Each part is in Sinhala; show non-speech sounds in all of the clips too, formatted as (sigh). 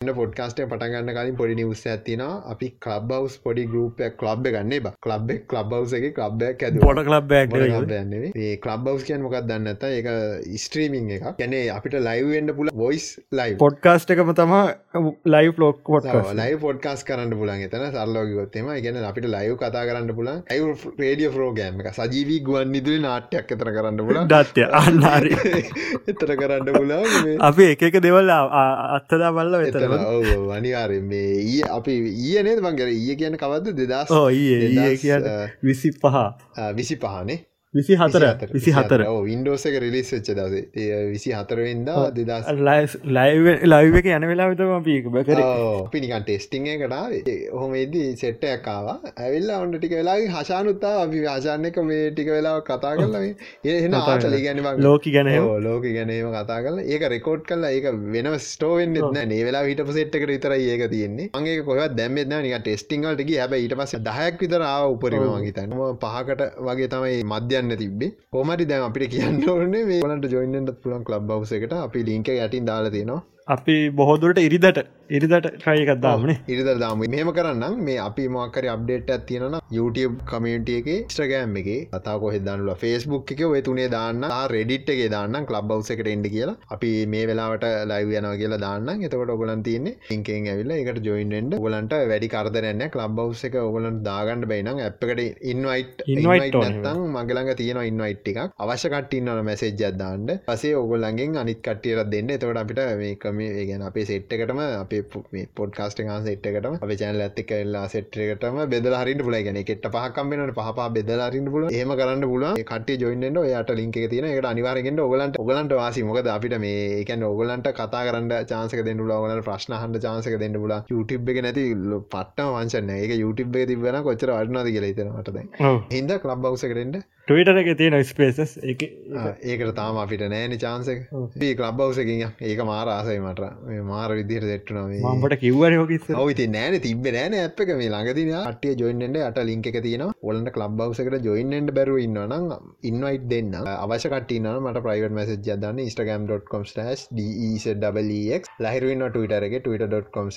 පොඩ්කාස්ටේ පටගන්න කලින් පොඩි නිවස ඇතින අපි කලබ් බවස් පොඩි ගරුප ලබ් ගන්න බ ලබ් ලබ් බවසගේ ලබ්බයක් ඇද පොට කලබ්බයක් ඒ කලබ් බවස් කියන් මොකක් දන්න ඇත ඒක ස්ට්‍රීමිං එක ගැනේ අපිට ලයිවෙන්ඩ පුල වොයිස් ලයි පොඩ්කාස්ට එකම තමා ලයි ලෝක් පොට් ලයි පොඩ්කාස් කරන්න පුලන් එතන සල්ලෝගොත්තම ගැන අපිට ලයිව් කතා කරන්න පුලන් ඇයි රේඩිය ෆරෝගෑම එක සජීවී ගුවන් නිදුරි නාට්‍යයක් එතර කරන්න පුල දත්ය අන්නාරි එතර කරන්න පුලා අපි එක දෙවල්ල අත්තදා බල්ල වෙතර අනිවාරෙන් මේ ඊ අපි ඊය නේද බංගර ඊය කියන කවද දෙදස් ඒ කිය විසි පහ විසි පහනේ විසි හතර විසි හතර ඉන්ඩෝස එක රිලිස් වෙච්ච දස විසි හතරවෙන්ද දෙදස් ලයි ලයිව එක යන වෙලා විතම පික බකර පිනිකන් ටෙස්ටිං කටාවේ හොමේදී සෙට්ටයක්කාව ඇවිල්ලා ඔන්න ටික වෙලා හශානුත්තා අපි ආශානක මේ ටික වෙලා කතා කරලම එහන ආචලි ගැනීම ලෝක ගැන ලෝක ගැනීම කතා කල ඒක රෙකෝඩ් කල්ලා ඒක වෙන ස්ටෝවෙන් නේ වෙලා හිට පසෙට්ක විතර ඒක තියෙන්නේ. අගේ කොහ දැම්මෙද නික ටෙස්ටිංගල්ටගේ හැබ ඊට පස දහයක් විතර ආව උපරිම වගේ තැනම පහකට වගේ තමයි මධ්‍ය කියන්න තිබේ හොමරි දැම අපිට කියන්න ඕනේ මේ. වලට ජොයින්නට පුළන් ලබ් බවස එකට. අපි ලින්ක යටින් දාලා තියෙනවා. අපි බොහෝදුරට ඉරිදට ඉරිදට ට්‍රයකක්දාමන ඉරිද දාම. මෙම කරන්න මේ අපි මක්කර අප්ඩේට් තියෙන YouTube කමියටිය එක ස්ට්‍රගෑම් එක අතා කොහෙ දන්නුල ෆස්බුක් එක ඔය තුනේ දාන්න රෙඩිට් එක දාන්න ලබ් බවස එකට එන්ඩ කියලා. අපි මේ වෙලාවට ලයිව යනව කියලා දාන්න එතකොට ඔගලන් තියන්නේ ඉංකෙන් ඇවිල්ල එකට ජොයින්ෙන්ඩ ගලන්ට වැඩි කරදරන්න ලබ් බවස එක ඔගලන් දාගන්න බයිනම් ඇප්කට ඉන්වයිට් ඉන්වයිටන් මගලඟ තියෙන ඉන්වයිට් එකක්. අවශ්‍ය කට්ටින්නවන මැසේජ් අදදාන්න පසේ ඔගොල්ලන්ගෙන් අනිත් කට්ටියරත් දෙන්න. එතකොට අපිට මේකම මේ ගැන අපේ සෙට්කටම අපේ පොඩ්කාස්ට ා සෙට්කටම අප චැනල ඇති කල්ලා සෙට්කටම බෙදල හරිට පුල ගැන එකට පහකම්බෙනට පහ බෙදල හරින්න පුල ඒම කරන්න පුල කට ජොයින්ට යට ලින්ක තින එකට අනිවාරගෙන්ට ඔගලන්ට ඔගලන්ට වාසි මොකද අපිට මේ එකැන ඔගලන්ට කතා කරන්න චාන්සක දෙන්න ලගල ප්‍රශ්න හන්ට චාන්සක දෙන්න පුල YouTube එක නැති පට්ට වංශන්න ඒක YouTube එක තිබෙන කොච්චර වඩනාද කියලා හිතනටද හිද කලබ් බවසකරෙන්ට ටවිටර එක තියෙන ස්පේසස් ඒකට තාම අපිට නෑන චාන්සක දී කලබ් බවසකින් ඒක මාර ආසයි මට මාර විදිර දෙට්ටන මට කිව්වර හෝකිස් ඔවිති නෑන තිබ නෑන ඇපක මේ ළඟතින අටිය ජොයින්ට අට ලින්ක එක තියෙන ඔලට කලබ් බවසකට ජොයින්ට බැරුව ඉන්නනම් ඉන්වයිට් දෙන්න. අවශකටන මට ප්‍රයිවට මැස ජදන්න ඉස්ටගම්.com ඩක් ලහිරුවන්න ටවිටරගේ ටවිට.com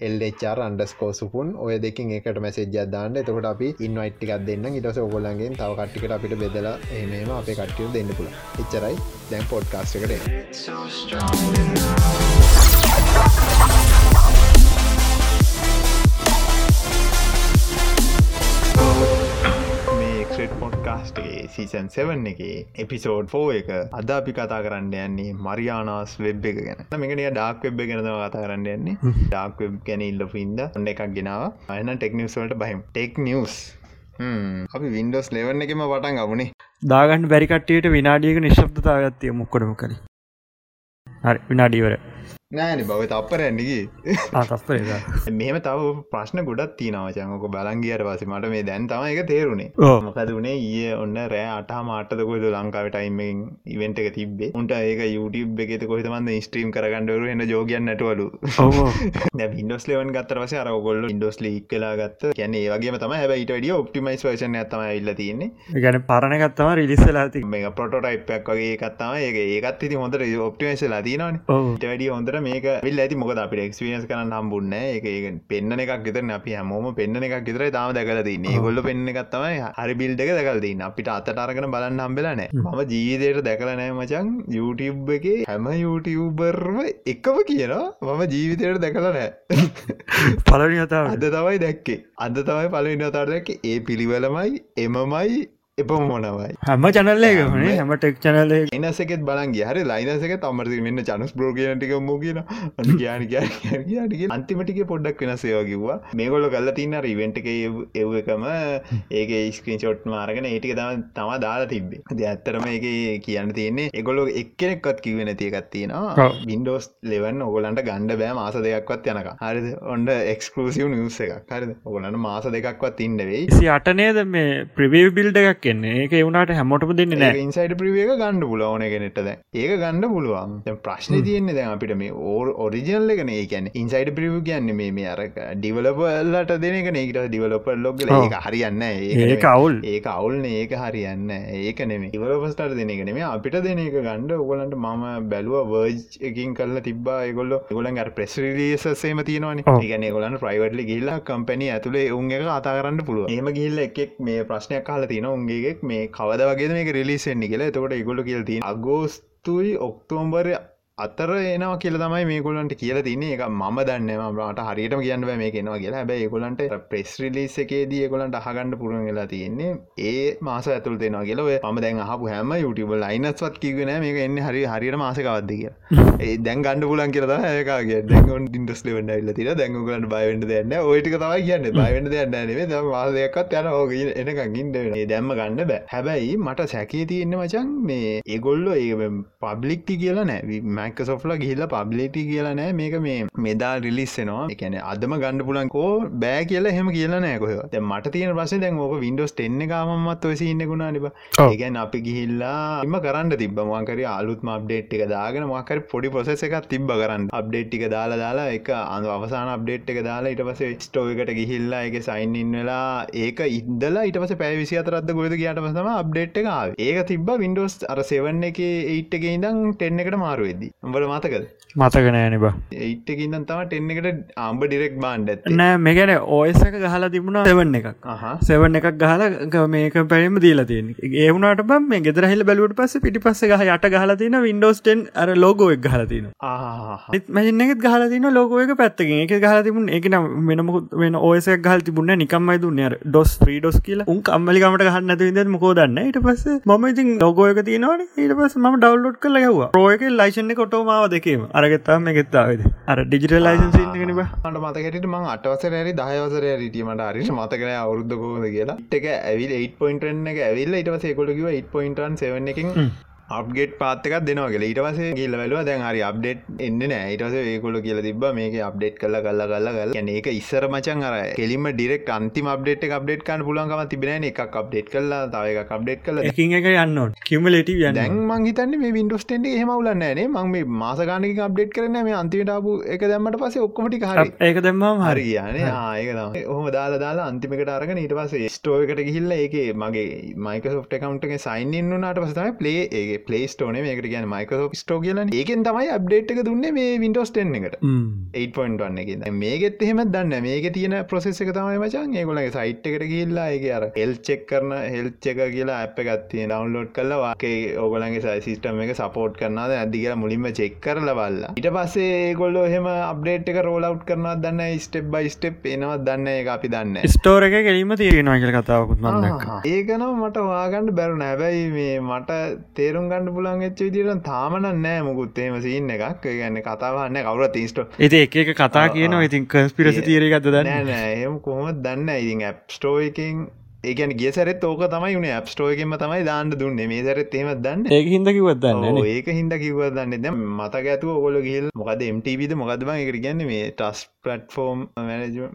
එල්චර් අන්ඩස්කෝ සුපුන් ඔය දෙකින් එකට මැසේජ ජදාන්න එතකොට අපි ඉන්වයිට්ටිකක් දෙන්න ඉටස ඔගොලන්ගේ තව කට්ටිකට අපිට බෙදලා එමම අපේ කට්ටියු දෙන්න පුළ එච්චරයි. දැන් පොඩ්කාස්ට එකට පොඩ්කාස්ටගේ සීසන් 7 එක එපිසෝඩ් එක අද අපි කතා කරන්න යන්නේ මරියානාස් වෙබ් එක ගැන. මේකනිය ඩාක් වෙබ් ගෙනව කතා කරන්න යන්නේ. ඩාක් වෙබ් ගැන ඉල්ලපින්ද ඔන්න එකක් ගෙනාව. අයන ටෙක්නිවස්වලට බහිම්. ටෙක් නිවස් අපි වින්ඩෝස් ලෙවන්න එකම පටන් අබුණේ දාගන්න බැරිකට්ටියට විනාඩියක නිශ්බ්තාගත්තය මුක්කොඩම කලින් හරි විනාඩීවර නෑන බව තප්පරැන්නගේ තස්පර මෙහම තව ප්‍රශ්න ගොඩත් තිනවචයක බලංගියට පස මට මේ දැන් තම එක තේරුණේ මොකද වනේ ඒ ඔන්න රෑ අටා මාටතකොද ලංකාව ටයිමෙන් ඉවෙන්ට එක තිබේ උන්ට ඒක YouTube එකෙත කොහිතමන්ද ස්ට්‍රීම් කරගන්නඩරු එන්න ජෝගයන් නටවලු වින්ඩස් ලෙවන් ගත්තර වස අර ගොල්ල ඉන්ඩස් ලික් කලා ගත්ත. කියන ඒවගේ තම හැබයිට ඩිය ඔප්ටිමයිස් වේෂන ඇතම ඉල්ල තියන්නේ. ගැන පරණගත්තම රිලිස්සලා මේ පොටෝටයිපක් වගේ කත්තම ඒ ඒකත් ති හොඳට ඔප්ටිමයිස්ලා තිනවන වැඩිය හොඳට මේක විල් ඇති. මොකද අපිට එක්ස්පියන්ස් කරන්න හම්බුන්න ඒක පෙන්න්න එකක් ගෙතර අපි හැමෝම පෙන්න්න එකක් ගෙතර තාම දැකලද ගොල්ල පෙන්න්න එකත්තමයි හරි බිල්ඩ එක දැකල්දන්න අපිට අතටරගෙන බලන්න හම්බෙලනෑ මම ජීවිතයට දැකලනෑ මචන් YouTube එක හැම YouTuberම එකම කියනවා. මම ජීවිතයට දැකලනෑ (laughs) පලනි අතා අද තමයි දැක්කේ. අද තමයි පලවිනි අතාර දැක්ක. ඒ පිළිවෙලමයි එමමයි එප මොනවයි. හැම චනල්ලේ හනේ හැම ටෙක් චනල එනසකෙත් බලන් හරි ලයිනසක තමරති මෙන්න චනස් බ්‍රෝගනටික මෝ කියන කියන කියන අන්තිමටික පොඩ්ඩක් වෙන සේවකිවවා මේගොල්ල කල්ල තින්න රිවෙන්ට එක එව් එකම ඒක ස්ක්‍රීන් චොට් මාරගෙන ඒටික තම තම දාලා තිබේ ද ඇත්තරම එක කියන්න තියන්නේ එගොලො එක්කෙනෙක්වත් කිවෙන තියකත් තියෙනවා. බින්ඩෝස් ලෙවන් ඔගොලන්ට ගණ්ඩ බෑ මාස දෙයක්වත් යනක හරි ඔොන්ඩ එක්ස්කලසිව නිවස එකක්. හරි ඔගොලන්න මාස දෙකක්වත් ඉන්නවෙයි සි අටනේද මේ ප්‍රවී බිල්ඩ එකක් එන්නේ ඒක එවුණට හැමෝටම දෙන්න නෑ ඉන්සයිට ප්‍රියක ගණඩ පුලෝන කෙනෙටද ඒක ගණඩ පුළුවන්. ප්‍රශ්න තියන්නේ දැන් අපිට මේ ඕර් ඔරිජනල් එකන. ඒකැන ඉන්සයිට ප්‍රියව කියන්න මේ මේ අරක ඩිවලපල්ලට දෙනක ඒකට ඩිවලපල් ලොග ඒක හරියන්න ඒක අවුල්. ඒක අවුල්න. ඒක හරියන්න ඒක නෙම ඉවලපස්ටට දෙන එක නෙම අපිට දෙන එක ගණ්ඩ ඔගලන්ට මම බැලුව වර්ජ් එකින් කල්ල තිබා ගොල්ල ගොලන් ප්‍රෙස්රිලියසේම තියනවන. ඒගන ගොලන් ප්‍රයිවටලි ගිල්ලා කම්පැනි ඇතුළේ උන් එක අතා කරන්න පුළුව ඒම ගිල්ල එකෙක් මේ ප්‍රශ්නයක් කාල තින උන්ගේෙක් මේ කවද වගේ මේ රිලිසෙන්න්නි කියලා. එතකොට ඉගොල කියල්ති අගෝස්තුයි ඔක්තෝම්බරය අතර එනවා කියල තමයි මේකුලන්ට කියල තින්නේ. එක ම දන්න මට හරියටම කියන්න මේ කෙනවා කියලා. හැබැ ඒකුලන්ට ප්‍රෙස් රිලිස් එකේදී එකොලන්ට අහගන්නඩ පුරුවන් වෙලා තියන්නේ ඒ මාස ඇතුල් දෙෙනවා කියලව ම දැන් හපු හැම යුටබ ලයිනස්වත් කිවෙන මේක එන්න හරි හරියට මාසකවද්ද කිය (laughs) ඒ දැන් ගණඩ පුලන් කියරද ඒකගේ දැන් ඉන්ටස් ලෙවන්න ල්ල තින දැන්ගලට බයිවට දෙන්න ඔයිටික තමයි කියන්න. බයිවට දෙන්න නේ මාසයක්ත් යන ඕක එනක ඉන්ඩ දැම්ම ගන්න බෑ. හැබැයි මට සැකේ තියෙන්න මචන් මේ ඒගොල්ලො ඒ පබ්ලික්ටි කියලා නෑ මයිකසොෆ්ල ගිහිල්ල පබ්ලිටි කියලා නෑ. මේක මේ මෙදා රිලිස්සෙනවා එකන අදම ගණඩ පුලන්කෝ බෑ කියලා හෙම කියලා නෑකොහ මට තියෙන පස දැන් ඕක වින්ඩෝස් ටෙන්න කාමත් ඔයසි ඉන්නකුණා නිබ ඒගැන් අපි ගිහිල්ලා එම කරන්න තිබ මකර අලුත්ම අප්ඩේට් එක දාගෙන මකර පොඩි පොසෙස එකක් තිබ කරන්න. අප්ඩේට් එක දාලා දාලා එක අඳ අවසාන අප්ඩේට් එක දාලා ඉට පස ස්ටෝයකට ගිහිල්ලා එක සයින්ඉන් වෙලා ඒක ඉදලා ඉට පස පැවිසි අතරත් ගොද කියට පසම අප්ඩේට් එක ඒක තිබ වින්ඩෝස් අර සෙවන්න එක ඒට් එක ඉදම් ටෙන්න එකට මාරුවෙදදි උඹට මතකද? මතක නෑනිබ ඒට්කින්දන් තම ටෙන්න එකට අම්බ ඩිරෙක් බාන්ඩ නෑ මෙගැන ඕයස එක ගහලා තිබුණා සෙවන්න එකක්. සෙවන්න එකක් ගහලා මේක පැරිම දීලා තියෙන ඒවුණට බම් මේ ගෙදරහිල බැලුවට පස්ස පිටි පස්ස ගහ යට ගහලා තින වින්ඩෝස්ටන් අර ලෝගෝ එක් ගහලා තින මැසින්නක ගහලා තින ලෝකෝක පැත්තකින්. එක ගහලා තිබුණ එක නම් වෙනමුත් වෙන ඕයසක් ගහල් තිබුණ නිකම්මයි දුන්නර ඩොස් ්‍රීඩොස් කියල. උන් කම්මලිකමට ගහන්න ඇති මකෝ දන්න ඊට පස්ස ම ඉතින් ලෝගෝයක තියනවට ඊට පස් ම ඩවල්ලෝඩ් කල ගැව රෝයක ලයිසන්න කොටෝමාව දෙකීම අරගත්තා මේ ගෙත්තාවද අර ඩිජිටල් ලයිසන්ස ගෙනබ ට මතකට ම අටවසර ඇරි දහවසර රීටීමට අරිශ මතකන අවුද්ධකෝද කියලා. එක ඇවිල් 8 එක ඇවිල්ල ඉටවසේකොලකිව 8 7 එකින් අප්ගෙට් පාත්තක දෙනවාගල ඊටවස ගිල්ල වැලුව දැන් හරි අප්ඩේට් එන්න නෑ ඉටස ඒකොල කියල තිබ මේක අප්ඩේට් කල කල්ල කල්ල කල න ඒක ඉස්සර මචන් අර කෙලිම ඩිරෙක් අන්තිම අප්ඩේට් අප්ඩේට් කන්න පුලන්කම තිබෙන එක අප්ඩේට් කල්ලා තව එක අප්ඩේට් කල එක එක යන්න කිමලට දැන් මංහිතන්න මේ වින්ඩස්ටෙන්ට හෙමවුලන්න නේ. මං මේ මාසගානක අප්ඩේට් කරන මේ අන්තිමටාපු එක දැම්මට පසේ ඔක්කොමටි හරි ඒක දෙම හරි. කියන ඒක ඔහම දාලා දාලා අන්තිමකට අරගෙන ඊට පසේ ස්ටෝයකට ගිහිල්ල ඒක මගේ මයික සොෆ්ට කවන්ටගේ සයින්න්න වනාට පසතම පලේ ඒ පලේස්ටෝන මේකට කියන මයිකෝ ස්ටෝ කියල ඒකෙන් තමයි අප්ඩේට් එක දුන්නේ මේ වින්ඩෝස්ටෙන් එකට. 8.1 එක මේකෙත් එහෙම දන්න මේක තියෙන ප්‍රසෙස් එක තමයි මචන් ඒගොලගේ සයිට් එකට කියල්ලා ඒක අර එල් චෙක් කරන හෙල්ච් එක කියලා අප ගත්තිය ඩවන්ලෝඩ් කල්ලවාගේ ඕගලන්ගේ සයිසිස්ටම එක සපෝට් කරනාද ඇදි කියලා මුලින්ම චෙක් කරල බල්ලා. ඉට පස්සේ ඒගොල්ලො එහෙම අප්ඩේට් එක රෝලව් කරනවා දන්න ස්ටප් බයි ස්ටප් එනවා දන්න එක අපි දන්න ස්ටෝර එක ගැලීම තියෙනවා කියල කතාවකුත් මන්න ඒකනම් මට වාගන්න බැරුණ. හැබැයි මේ මට තේරුම් ගන්න පුලන් එච්ච විදිරන් තාමන නෑ මුකුත්තේම සින්න එකක්. ගන්න කතාවන්න කවර තිස්ට ඒති එක කතා කියන ඉතින් කස්පිරසි තීරය ගත දන්න? එම කොහොම දන්න ඉතින් ඇප්ස්ටෝයකින් ඒකන ගේ සැරත් ඕක තමයි වුණ ඇප්ස්ටෝයකෙම තමයි දාන්න දුන්න. මේ සැරත් ඒම දන්න? ඒ හිද කිවත්දන්න ඒක හිද කිවදන්න ද මතක ඇතු ඔගොල ගිල් මොකද MTවිද මොකදම එකට ගැන්න මේ ටස් පලට්ෆෝර්ම්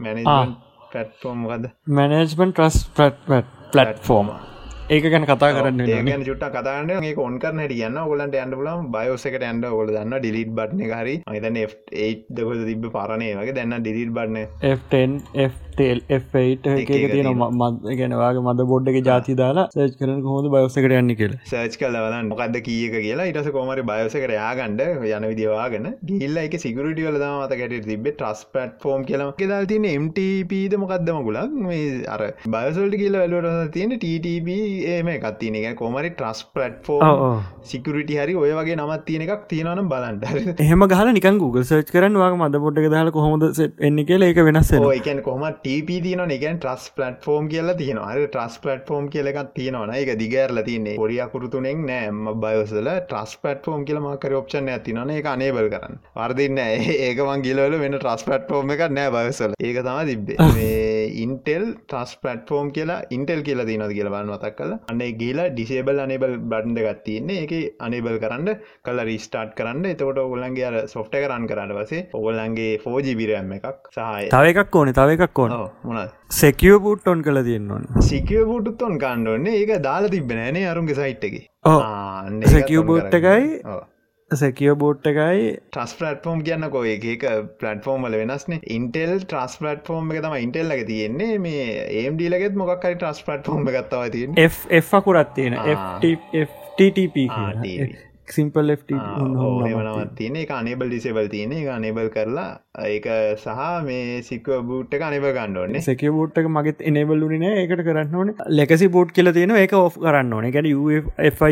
මැන පටෆෝම් මොකද මැනේජමන් ට්‍රස් පලට්ෆෝර්ම ඒක ගැන කතා කරන්න චුට්ට කතාන්න ඒ ඔන් කරන කියන්න. ගොලන්ට ඇන්ඩ පුලම් බයෝසකට ඇන්ඩ ගොල දන්න ඩිලිට බට්න හරි. අතන F8 දකොද තිබ පරණය වගේ දැන්න ඩිලිට බට්න F10 F8 එක. තියෙන මත් ගැනවාගේ මද බොඩ්ඩක ජාති දාලා සේච් කරන හොද බයෝසකට යන්න කියල. සර්ච් කලවන්න මොකක්ද කියක කියලා. ඉටස කොමරි බයෝසකට යාගන්ඩ යන විදිවාගෙන ගිල්ල එක සිගුරට වල මතකට තිබ ටස් පට ෆෝම් කියලම ෙදල් තින MTPද මොකක්දම ගුලක් අර බයසල්ට කියල වැලුවට තියෙන TTP ඒම එකත් තියෙන එක. කොමරි ට්‍රස් පලට්ෆෝ සිකරට හරි ඔය වගේ නමත් තියෙන එකක් තියෙනනම් බලන්ට එහෙම ගහල නිකන් Google සර්ච් කරන වගේ මද පොට්ක දාල කොහොමද එන්න කියල එක වෙනස් එකන් කොම TP තියන එකන් ට්‍රස් පලට්ෆෝම් කියලා තියෙන අර ට්‍රස් පලට්ෆෝම් කියලකත් තියෙනවන එක දිගරල තින්නේ පොඩියකුරුතුනෙක් නෑම බයසල ට්‍රස් පටෆෝම් කියල මකර ඔප්ෂන් ඇතිනන එක අනේබල් කරන්න. වර්දින්න (laughs) ඒකවන් ගිලවල වෙන ට්‍රස් පටෆෝම් එක නෑ බයසල ඒක තම තිබ්බේ (laughs) ඉන්ටෙල් ටස් පටෆෝම් කියලා ඉන්ටෙල් කියලා තියනද කියලා බන්න මතක් කල අන්න ගේලා ඩිසේබල් අනබල් බඩ්ඩ ගත්තියන්නේ එක අනබල් කරන්න කල රිස්ටාට් කරන්න. එතකොට ඔගොල්ලන්ගේ අර සොෆ්ට කරන්න කරන්න පසේ ඔගොල්ලන්ගේ ෆෝජිබිරම් එකක් සහය තව එකක් ඕනේ තව එකක් ඕන. මොනත් සෙකියෝ පුට් ඔන් කළ තියෙන්න්නවන සිකිය පුටුත්තොන් කාණ්ඩෝන්නේ ඒක දාලා තිබෙනෑනේ අරුන්ගේ සයිට් එක. සැකියෝ බෝට් එකයි සැකියෝ බෝට් එකයි. ටස් පලටෆෝම් කියන්න කොය එක පලටෆෝර්ම්ල වෙනස්න ඉන්ටෙල් ට්‍රස් පලටෆෝර්ම් එක තම ඉන්ටෙල් ලක තියෙන්නේ. මේ ඒම්ඩීලගෙත් මොක්කයි ට්‍රස් පලටෆෝර්ම් එකත්තව තියෙන F අකුරත් තියෙන FTP සිම්පල් නවත් තියෙන එක අනබල් ඩිසේබල් තියෙන එක අනබල් කරලා ඒක සහ මේ සික්ව බූට් එක අනබ ගන්නඩෝන්න සෙක බෝට් එක මගෙත් එනබල්ලුන ඒකට කරන්න ඕන. ලෙකසි බෝට් කියල තියෙන එක ඔ් කරන්න ඕන. ගැන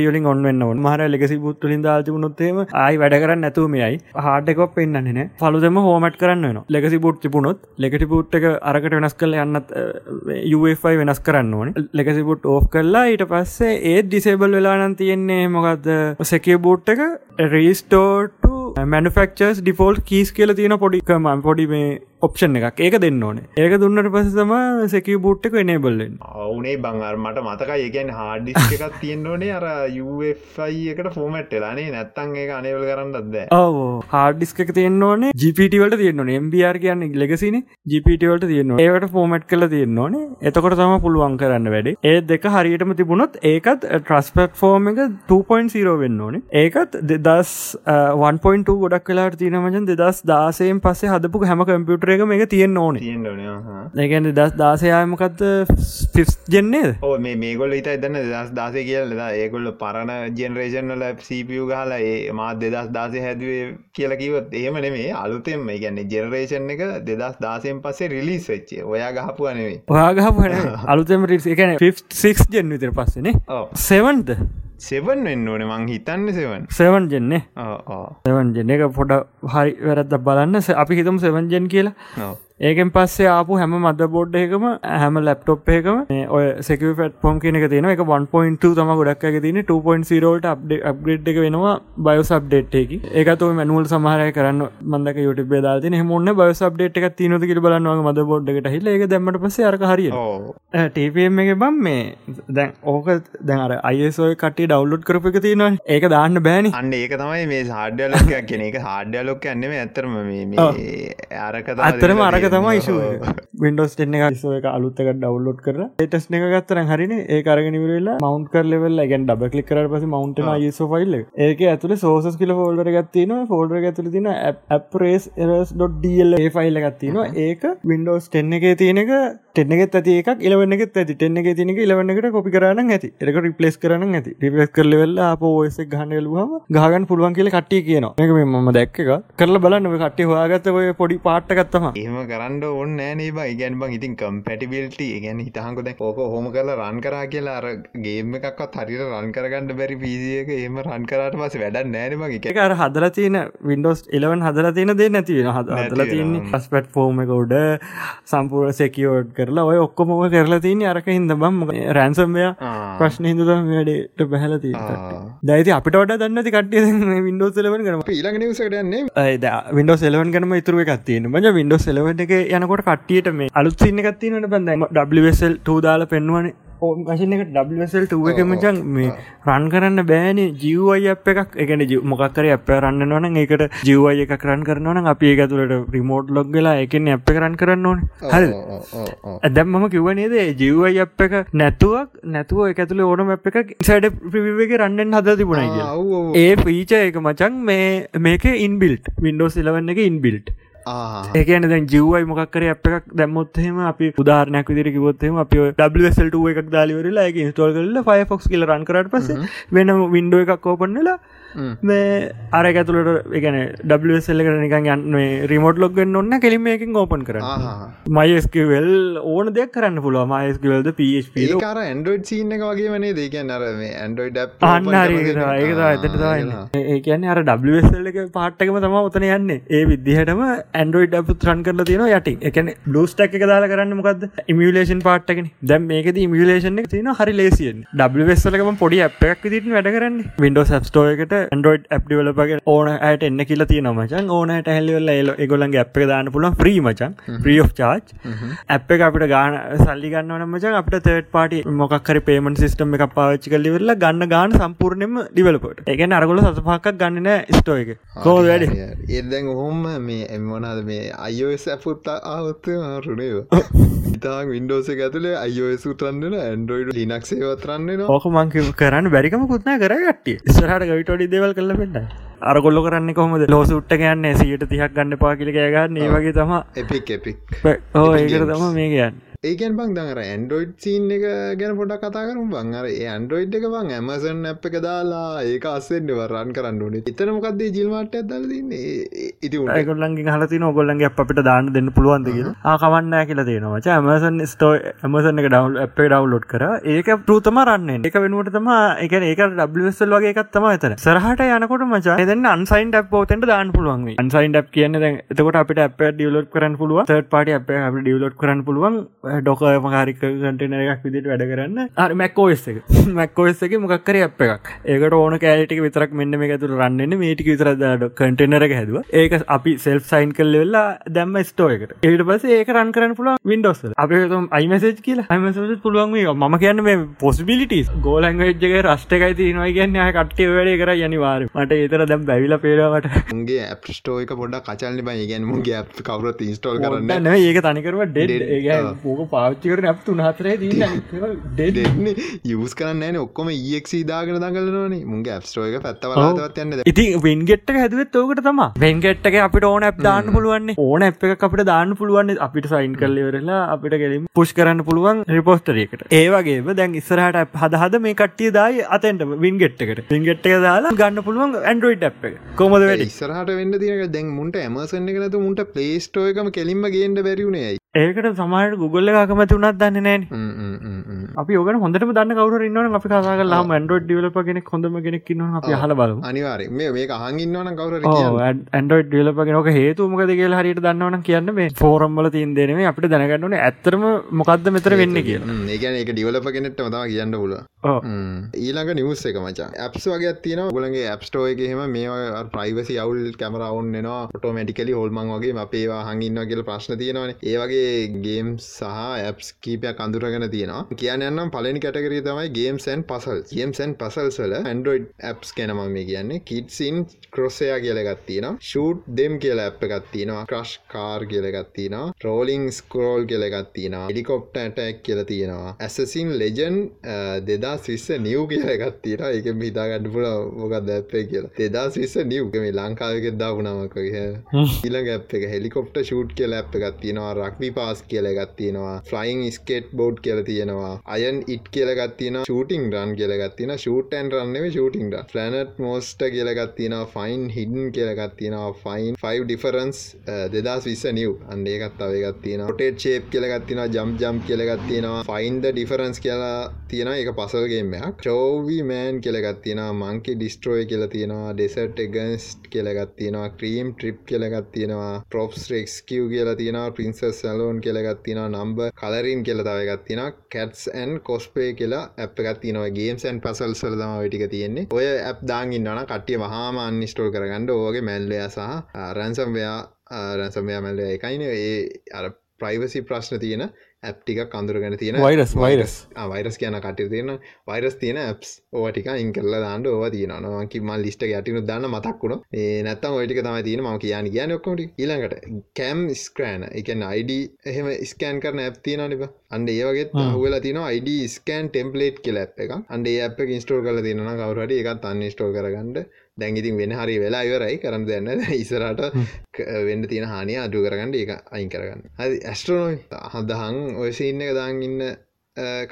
ලින් ඔන්න ඔන්න මහර ලෙසි බුත් ලින් දාතිබුණොත්තේම ආයි වැඩ කරන්න නැතුමයයි හාටකොක් පෙන්න්නන්නේ පලුදම හෝමට කරන්න ලෙකසි බෝට් තිබුණොත් ලෙකටි බෝට් එක අරකට වෙනස් කල යන්නත් UFI වෙනස් කරන්න ඕන. ලෙකසි බොට් ඕ් කරලා ඊට පස්සේ ඒත් ඩිසේබල් වෙලානන් තියෙන්නේ මොකක්ද සෙකේ බෝට් එක රීස්ටෝට මැනිෆක්චර්ස් ඩිෆෝල්් කීස් කියල තියෙන පොඩිකම පොඩි මේ ඔප්ෂන් එකක්. ඒක දෙන්න ඕනේ. ඒක දුන්නට පස තම සැකි බුට්ටක එනේබල්ලෙන් අවුනේ බංර් මට මතකයි ඒකැන් හාඩිස් එකක් තියෙන් ඕනේ අර යෆයි එකට ෆෝමට් වෙලානේ නැත්තන් ඒ අනවල් කරන්නත්ද ඕ හාඩිස්ක තියන්න ඕනේ. ජිපිටවලට තියන්න එම්බර් කියන්න ලෙගසින ජිපිටවලට තියන්න ඒවට ෆෝමට් කල තියන්න ඕනේ. එතකොට තම පුළුවන් කරන්න වැඩේ. ඒ දෙක හරියටම තිබුණොත් ඒකත් ට්‍රස්පට් ෆෝර්ම එක 2.0 වෙන්න ඕනේ. ඒකත් දෙදස් 1.2 ගොඩක් වෙලාට තියනමජන් දෙදස් දාසයෙන් පස්සේ හදපු හැම කම්පියුටර එක තියෙන් ඕන. ඒගැන දස් දාසයාමකක්ද ෆිස් ජෙන්නේ ඕ මේ මේගොල්ල හිත එදන්න දස් දාසය කියලද ඒගොල්ල පරණ ජෙනරේෂන්ල සපියු ගහලා ඒ මාත් දෙදස් දාසය හැදුවේ කියල කිවත් ඒම නෙමේ. අලුතෙම ගැන්නේ ජෙනරේෂන් එක දෙදස් දාසයෙන් පස්සේ රිලිස් වෙච්චේ ඔයා ගහපු අනෙවේ ඔයා ගහපු අලුතෙම රිස් එකන 6 ජෙන් විතර පස්සනේ සෙවන්ද සෙවන් වෙන්න ඕන. මං හිතන්න සෙවන් සෙවන් ජෙන්නේ සෙවන් ජෙන එක පොඩ හරි වැරද්ද බලන්න. අපි හිතම සෙවන් ජෙන් කියලා ඒකෙන් පස්සේ ආපු හැම මද බෝඩ් එකම හැම ලැප්ටොප් එකම ඔය සෙක ෆට පොම් කියනක තියෙන එක 1.2 තම ගොඩක් එක තින 2.0ට අප්ග්‍රේඩ් එක වෙනවා බයෝස් අප්ඩේට් එක. ඒකතු මැනුවල් සමහරය කරන්න මන්දක යුට බේදාති හමුන්න බයෝස් අප්ඩේට් එකක් තිනොද කිර බලන්නවා මද බෝඩ් එකට හිල එක දැමට පස අරක හරිය ටපම් එක බම් මේ දැන් ඕක දැනර අයසෝය කට ඩව්ලෝඩ් කරප එක තියෙනවා ඒක දාන්න බෑනි. අන්න ඒක තමයි මේ හාඩ්‍යලොක් කියන එක හාඩ්‍යලොක් ඇන්නෙම ඇතරම අරක අත්තරම අරක තමයි ඉශ වින්ඩෝස් ටෙන්න එක ිසෝ එක අලුත්තක ඩව්ලෝඩ් කර ටස් එක ගත්තර හරින. ඒ කරගෙනවරලා මවන්් කරලෙවල් ගැන් ඩබ කලි කර පස මවන්ට යස ෆයිල් ඒක ඇතුල සෝසස් කියල ෆෝල්ඩර ගත්තින ෆෝල්ඩර ඇතුල තින ඇපරේස් එරස්.ඩල් ෆයිල් ගත්තිනවා ඒක වින්ඩෝස් ටෙන්න එක තියෙන එක ටෙන්නගෙත් ඇති එක ඉලවන්නගෙත් ඇති. ටෙන්න එක තිනක ඉලවන්නකට කොපි කරන්න ඇති. එක රිපලස් කරන්න ඇති. රිපස් කරලවෙල්ල අප ෝස ගහනලුවම ගහගන් පුළුවන් කියල කට්ටිය කියන එක මම දැක්ක කරල බලන්න කට්ටි හවාගත්ත ඔය පොඩි පාට්ටගත්තම ඒම කරන්න ඔන්න නෑනේ බ. ඉගැන් බං ඉතින් කම්පැටිබිල්ට ගැන හිතහකොද ඕක හොම කරලා රන් කරා කියලා අර ගේම එකක්වත් හරිට රන් කරගන්න බැරි පිසියක ඒම රන් කරට පස වැඩ නෑනම එක අර හදල තියෙන වින්ඩෝස් එලවන් හදල තියෙන දේ නැතිවෙන හදල තියන්නේ පස්පට් ෆෝර්ම එකෝඩ සම්පූර් සෙකියෝඩ් කරලා ඔය ඔක්කොම කරලා තියන්නේ අරක හිද බම් රැන්සම්ය ප්‍රශ්න හිදම වැඩට බැහලති දැති අපිට වඩ දන්නති කට්ටිය වින්ඩෝස් එලවන් කරම ඊළඟ නිවසටන්නේ වින්ඩෝස් එලවන් කරම ඉතුරුව එකත්තියෙන මජ වින්ඩෝස් එලවට එක යනකොට කට්ටියට මේ අලුත් සින්න එකත්තිනට බඳ ඩවසල් ටූදාල පෙන්වන කශන එක ඩවසල් ටුව එක මචන් මේ රන් කරන්න බෑන. ජීවයි අප එකක්. එකන මොකක්කර අප රන්න නොන ඒකට ජීවයි එක කරන් කරනවන අපි එක තුළට රිමෝට් ලොග් වෙලා එකන අප කරන් කරන්න ඕන. හරි ඇදැම් මම කිවනේද ජීවයි අප එක නැතුවක් නැතුව එක ඇතුළ ඕනම අප එකක් සඩ ප්‍රිවිවක රන්නෙන් හද තිබුණයි ඒ පීච එක මචන් මේ මේක ඉන්බිල්ට් වින්ඩෝස් ඉලවන්න එක ඉන්බිල්ට් ඒකන දැ ජවයි මොක්කර අප එකක් දැම්මොත්හෙම අපි උදාරනයක් විදිර කිවොත්හෙම අපි ඩසල්ට එකක් දාලිවරලා එක ස්ටෝල් කරල ෆයිෆොක්ස් කියල රන් කරට පස වෙන වින්ඩෝ එකක් කෝපන්නලා මේ අර ඇතුලට එකන ඩසල්ල කර නිකන් යන්න රිමෝට් ලොග්ගෙන් ඔන්න කෙලිම එකින් ඕපන් කර මයිස්කවල් ඕන දෙයක් කරන්න පුළුව මයිස්කවල්ද පප කාර ඇන්ඩෝඩ් සිීන්න එක වගේ වනේ දෙකන්න අර ඇන්ඩෝයිඩ් අන්න ඇතට ඒ කියන අර ඩසල් එක පාට්ටකම තම ඔතන යන්න. ඒ විදිහටම ඇන්ඩෝයිඩ් අප ත්‍රන් කරල තියෙන යට එකන බ්ලස්ටක් එක දාලා කරන්න මොකද ඉමියලේෂන් පාට්ටකෙන දැම් මේකද ඉමියලේෂන් එක තියෙන හරි ලේසියෙන් ඩසලකම පොඩි අප එකක් දිට වැඩ කරන්න. විඩෝ සස්ටෝ එකට න්ඩෝඩ් ඇප් ඩිවලපගේ ඕන අයට එන්න කියල තිය නමචන් ඕනට හැල්ලිවල්ල එල අප් එක දාන්න පුලන් ්‍රී මචන් ප්‍රිය of චාච් ඇප් එක අපිට ගාන සල්ලි ගන්න නමචන් අපට තර්ට පාටි මොකක්කර පේමන් සිස්ටම් එක පාච්චි කල්ලිවෙල්ල ගන්න ගාන සම්පූර්ණයම ඩිවලපට එකන අරගොල සසපාකක් ගන්නන ස්ටෝ එක. කෝ වැඩ? ඒදැන් ඔහොම මේ එමනාද මේ අයෝස් ඇපුත් ආවත්ත රුණේ ඉතා වින්ඩෝස ඇතුලේ අයෝස් උටරන්නන ඇන්ඩරෝයිඩ ලිනක්සේ ඕක මංක කරන්න බැරිකම කුත්නා කරගට්ටිය. ස්රහට ගවිටඩි දෙවල් කල පෙන්ට අරගොල්ල කරන්න කොහොමද? ලෝසුට්ට ගන්න සියට තිහක් ගන්න පාකිලි ගන්න ඒ වගේ තම එපික් එපික් ඕ ඒකට තම මේ කියන්න ඒකන් බං දර ඇන්ඩරෝයිඩ් සීන් එක ගැන පොඩක් කතා කරු බං අර ඇන්ඩරෝයිඩ් එක බං ඇමසන් ඇප් එක දාලා ඒක අස්සෙන්න්න වරන් කරන්න ඕනේ. එතන මොකක්දේ ජිල්මට ඇදල දන්නේ ඉති ගොල්ලන්ගේ හලති නොගොල්ලන්ගේ අපිට දාන්න දෙන්න පුළුවන්දක ආකවන්න කියලා. තියෙනවා ඇමසන් ස්ටෝ ඇමසන් එක ඩවල් අපේ ඩවලෝඩ් කර. ඒක පෘතම රන්න එක වෙනුවට තම එක ඒක ඩබ්සල් වගේ එකත් තම එතන. සරහට යනකොට මචා එදන්න අන්සයින් ඩක් පෝතට දාන්න පුළුවන් අන්සයින් ඩක් කියන්න එතකොට අපිට අප ඩියලෝඩ් කරන්න පුළුව තර්ට පාට අප අප ඩියලෝඩ් කරන්න පුළුවන් ඩොක මකාරික කටන එකක් විදිට වැඩ කරන්න. අර මැක්කෝස් එක. මැක්කෝස් එක මොක්කර අප එකක්? ඒකට ඕන කෑටික විතරක් මෙන්න මේ ඇතුර රන්නන්න මේටික විතර කටනර එක හැදුව. ඒක අපි සෙල් සයින් කල් වෙල්ලා දැම්ම ස්ටෝ එකට. ඒට පස ඒක රන් කරන්න පුළ වින්ඩෝස් අප අයිමසේජ් කියලා. අයිමස පුළුවන් ම කියන්න මේ පොසිබිලිටස් ගෝලංගජ්ජක රස්ටකයි තිනවයි කියන්න කට්ටේ වැඩේ කර යනිවාර මට ඒතර දැම් බැවිල පේරවට ගේ ඇප්ස්ටෝක පොඩ කචල්ලි බයි ගැනම ගේ කවරත් ඉස්ටෝල් කරන්න ඒක තනිකරව ඩෙඩ් ඕක පාච්චි කරන ඇප් තුනහතරේ ඩෙඩ්න්නේ යස් කරන්න ඔක්කොම ඒක් දාගෙන දගලනනේ මුගේ ඇප්ස්ටෝ එක පැත්තවලත් යන්න ඉතින් වෙන්ගෙට්ට හැදුවත් ඕකට තම. වෙන්ගෙට්ක අපිට ඕන ඇ් දාන්න පුළුවන් ඕන ඇ් එක අපිට දාන්න පුළුවන් අපිට සයින් කල්ලිවරලා අපිට කෙලින් පුෂ් කරන්න පුළුවන් රිපෝස්ටරයකට ඒවගේ දැන් ඉස්සරහට හදහද මේ කට්ටිය දායි අතන්ට වින්ගෙට්කට වින්ගෙට්ක දාලා ගන්න පුළුවන් ඇන්ඩරෝයිඩ් ඇ් එක. කොමද වැඩ? ඉස්සරහට වෙන්න තියක දැන් මුන්ට ඇමසන්න එකනතු මුන්ට පලේස්ටෝ එකම කෙලින්ම ගේන්ට බැරිුණේ ඒකට සමහට ගුගල්ල එකකමති උනත් දන්න නෑ අපි ඔගන හොඳට දන්න කවර ඉන්නවන අපි කසාගලා ඇන්ඩෝඩ් ඩියලප කෙනෙක් හොඳම කෙනෙක් න්න අපි හල බල අනිවාර මේ හඟන්නවන කවර ඇන්ඩෝඩ් ඩියලපගෙන ක හේතුමකද කියලා හරිට දන්නවන කියන්න මේ ෆෝරම්බල තින් දෙනේ අපිට දැනගන්නන ඇත්තරම මොකක්ද මෙතර වෙන්න කිය ඒගැන එක ඩිවලප කෙනෙට මතම කියන්න පුල ඊළඟ නිවස් එක මචා. ඇප්ස් වගේ තින ගොලගේ ඇප්ස්ටෝ එකහෙම මේ ප්‍රයිවසි අවුල් කැමරවුන් නවා ටෝමටිකලි හොල්මන් වගේ අපේවා හඟින්න කියල ප්‍රශ්න තියෙනවන. ඒවගේ ගේම් සහ ඇප්ස් කීපයක් අඳුරගෙන තියෙනවා. කියන්න යන්නම් පලනි කටකරී තමයි ගේම්සන් පසල් ගේම්සන් පසල්සල ඇන්ඩරෝයිඩ් ඇප්ස් කෙනම මේ කියන්නේ කිටසින් ක්‍රොස්සයා කියලගත්තින ෂූට් දෙම් කියල ඇප් එකත්තිනවා ක්‍රශ් කාර් කියලගත්තින රෝලිං ස්කරෝල් කියලගත්තින හෙලිකොප්ට ඇටක් කියල තියෙනවා. ඇසසින් ලෙජන් දෙදා විස්ස නියව් කියලගත්තින එක හිතාගන්න පුල මොකක් දැපේ කියලා දෙදා විස්ස නියව්කම ලංකාවක දාපුනාමකගේ ඊළඟ ඇප් එක හෙලිකොප්ට ෂූට් කියල ඇප් එකත්තිනවා රක්වි පාස් කියලගත්තිනවා ෆලයින් ස්කේට් බෝඩ් කියල තියෙනවා අයන් ඉට් කියලගත්තින ෂූටිං රන් කියලගත්තින ෂූටන් රන්නෙම ෂූටිං ෆලනට් මෝස්ට කියලගත්තින ෆයින් හිඩන් කියලගත්තිනවා ෆයින් 5 ඩිෆරන්ස් දෙදස් විස්ස නිව් අන්ඩේකත් අවගත්තින ොටේට ශේප් කියලගත්තින ජම් ජම් කියලගත්තිනවා ෆයින්ද ඩිෆරන්ස් කියලා තියෙන එක පසල්ගේමයක් චෝවී මෑන් කියලගත්තින මංකි ඩිස්ට්‍රෝය කියල තියෙනවා ඩෙසට් එගන්ස්ට් කියලගත්තිනවා ක්‍රීම් ට්‍රිප් කියලගත්තිනවා ප්‍රොප්ස් රෙක්ස්කිව් කියලා තියෙනවා පින්සස් සැලෝන් කියලගත්තින නම්බ කලරින් කියල තවගත්තින කැට්ස් ඇන් කොස්පේ කියලා ඇප් එකත්තිනවා ගේම්සන් පසල් සලදම වැටික තියෙන්නේ. ඔය ඇප් දාගින්නන කට්ටිය වහාම අන්නිස්ටෝල් කරගන්නඩ ඕගේ මැල්ලය සහ රැන්සම්වයා රැන්සම්වයා මැල්ල එකයින ඒ අර ප්‍රයිවසි ප්‍රශ්න තියෙන ඇප්ටික කඳුරගෙන තියෙන වයිරස් වයිරස් වයිරස් කියන කට තියෙන වයිරස් තියෙන ඇප්ස් ඕටික ඉන් කරලා දාන්න ඕව තියෙනවාකි මල් ලිස්ට ඇටිනු දන්න මතක්කුණ ඒ නැත්තම් ඔටික තමයි තියෙන ම කියන කියන ඔක්කොට ඊළඟට කැම් ස්ක්‍රෑන එකන් අයිඩ එහෙම ස්කෑන් කරන ඇප් තියෙන නිබ අන්ඩ ඒවගේ හුවලා තින අයිඩ ස්කෑන් ටෙම්පලේට් කියල ඇ් එක අන්ඩ අප ඉස්ටෝල් කල තියන කවරට එකත් අන්න ස්ටෝල් කරගන්නඩ දැංගිතින් වෙන හරි වෙලා ඉවරයි. කරන්න දෙන්න ඉසරට වෙන්න තියෙන හානිය අඩු කරගන්න එක අයින් කරගන්න. හරි ඇස්ට්‍රනොයි හදහං ඔයසිඉන්න එක දාං ඉන්න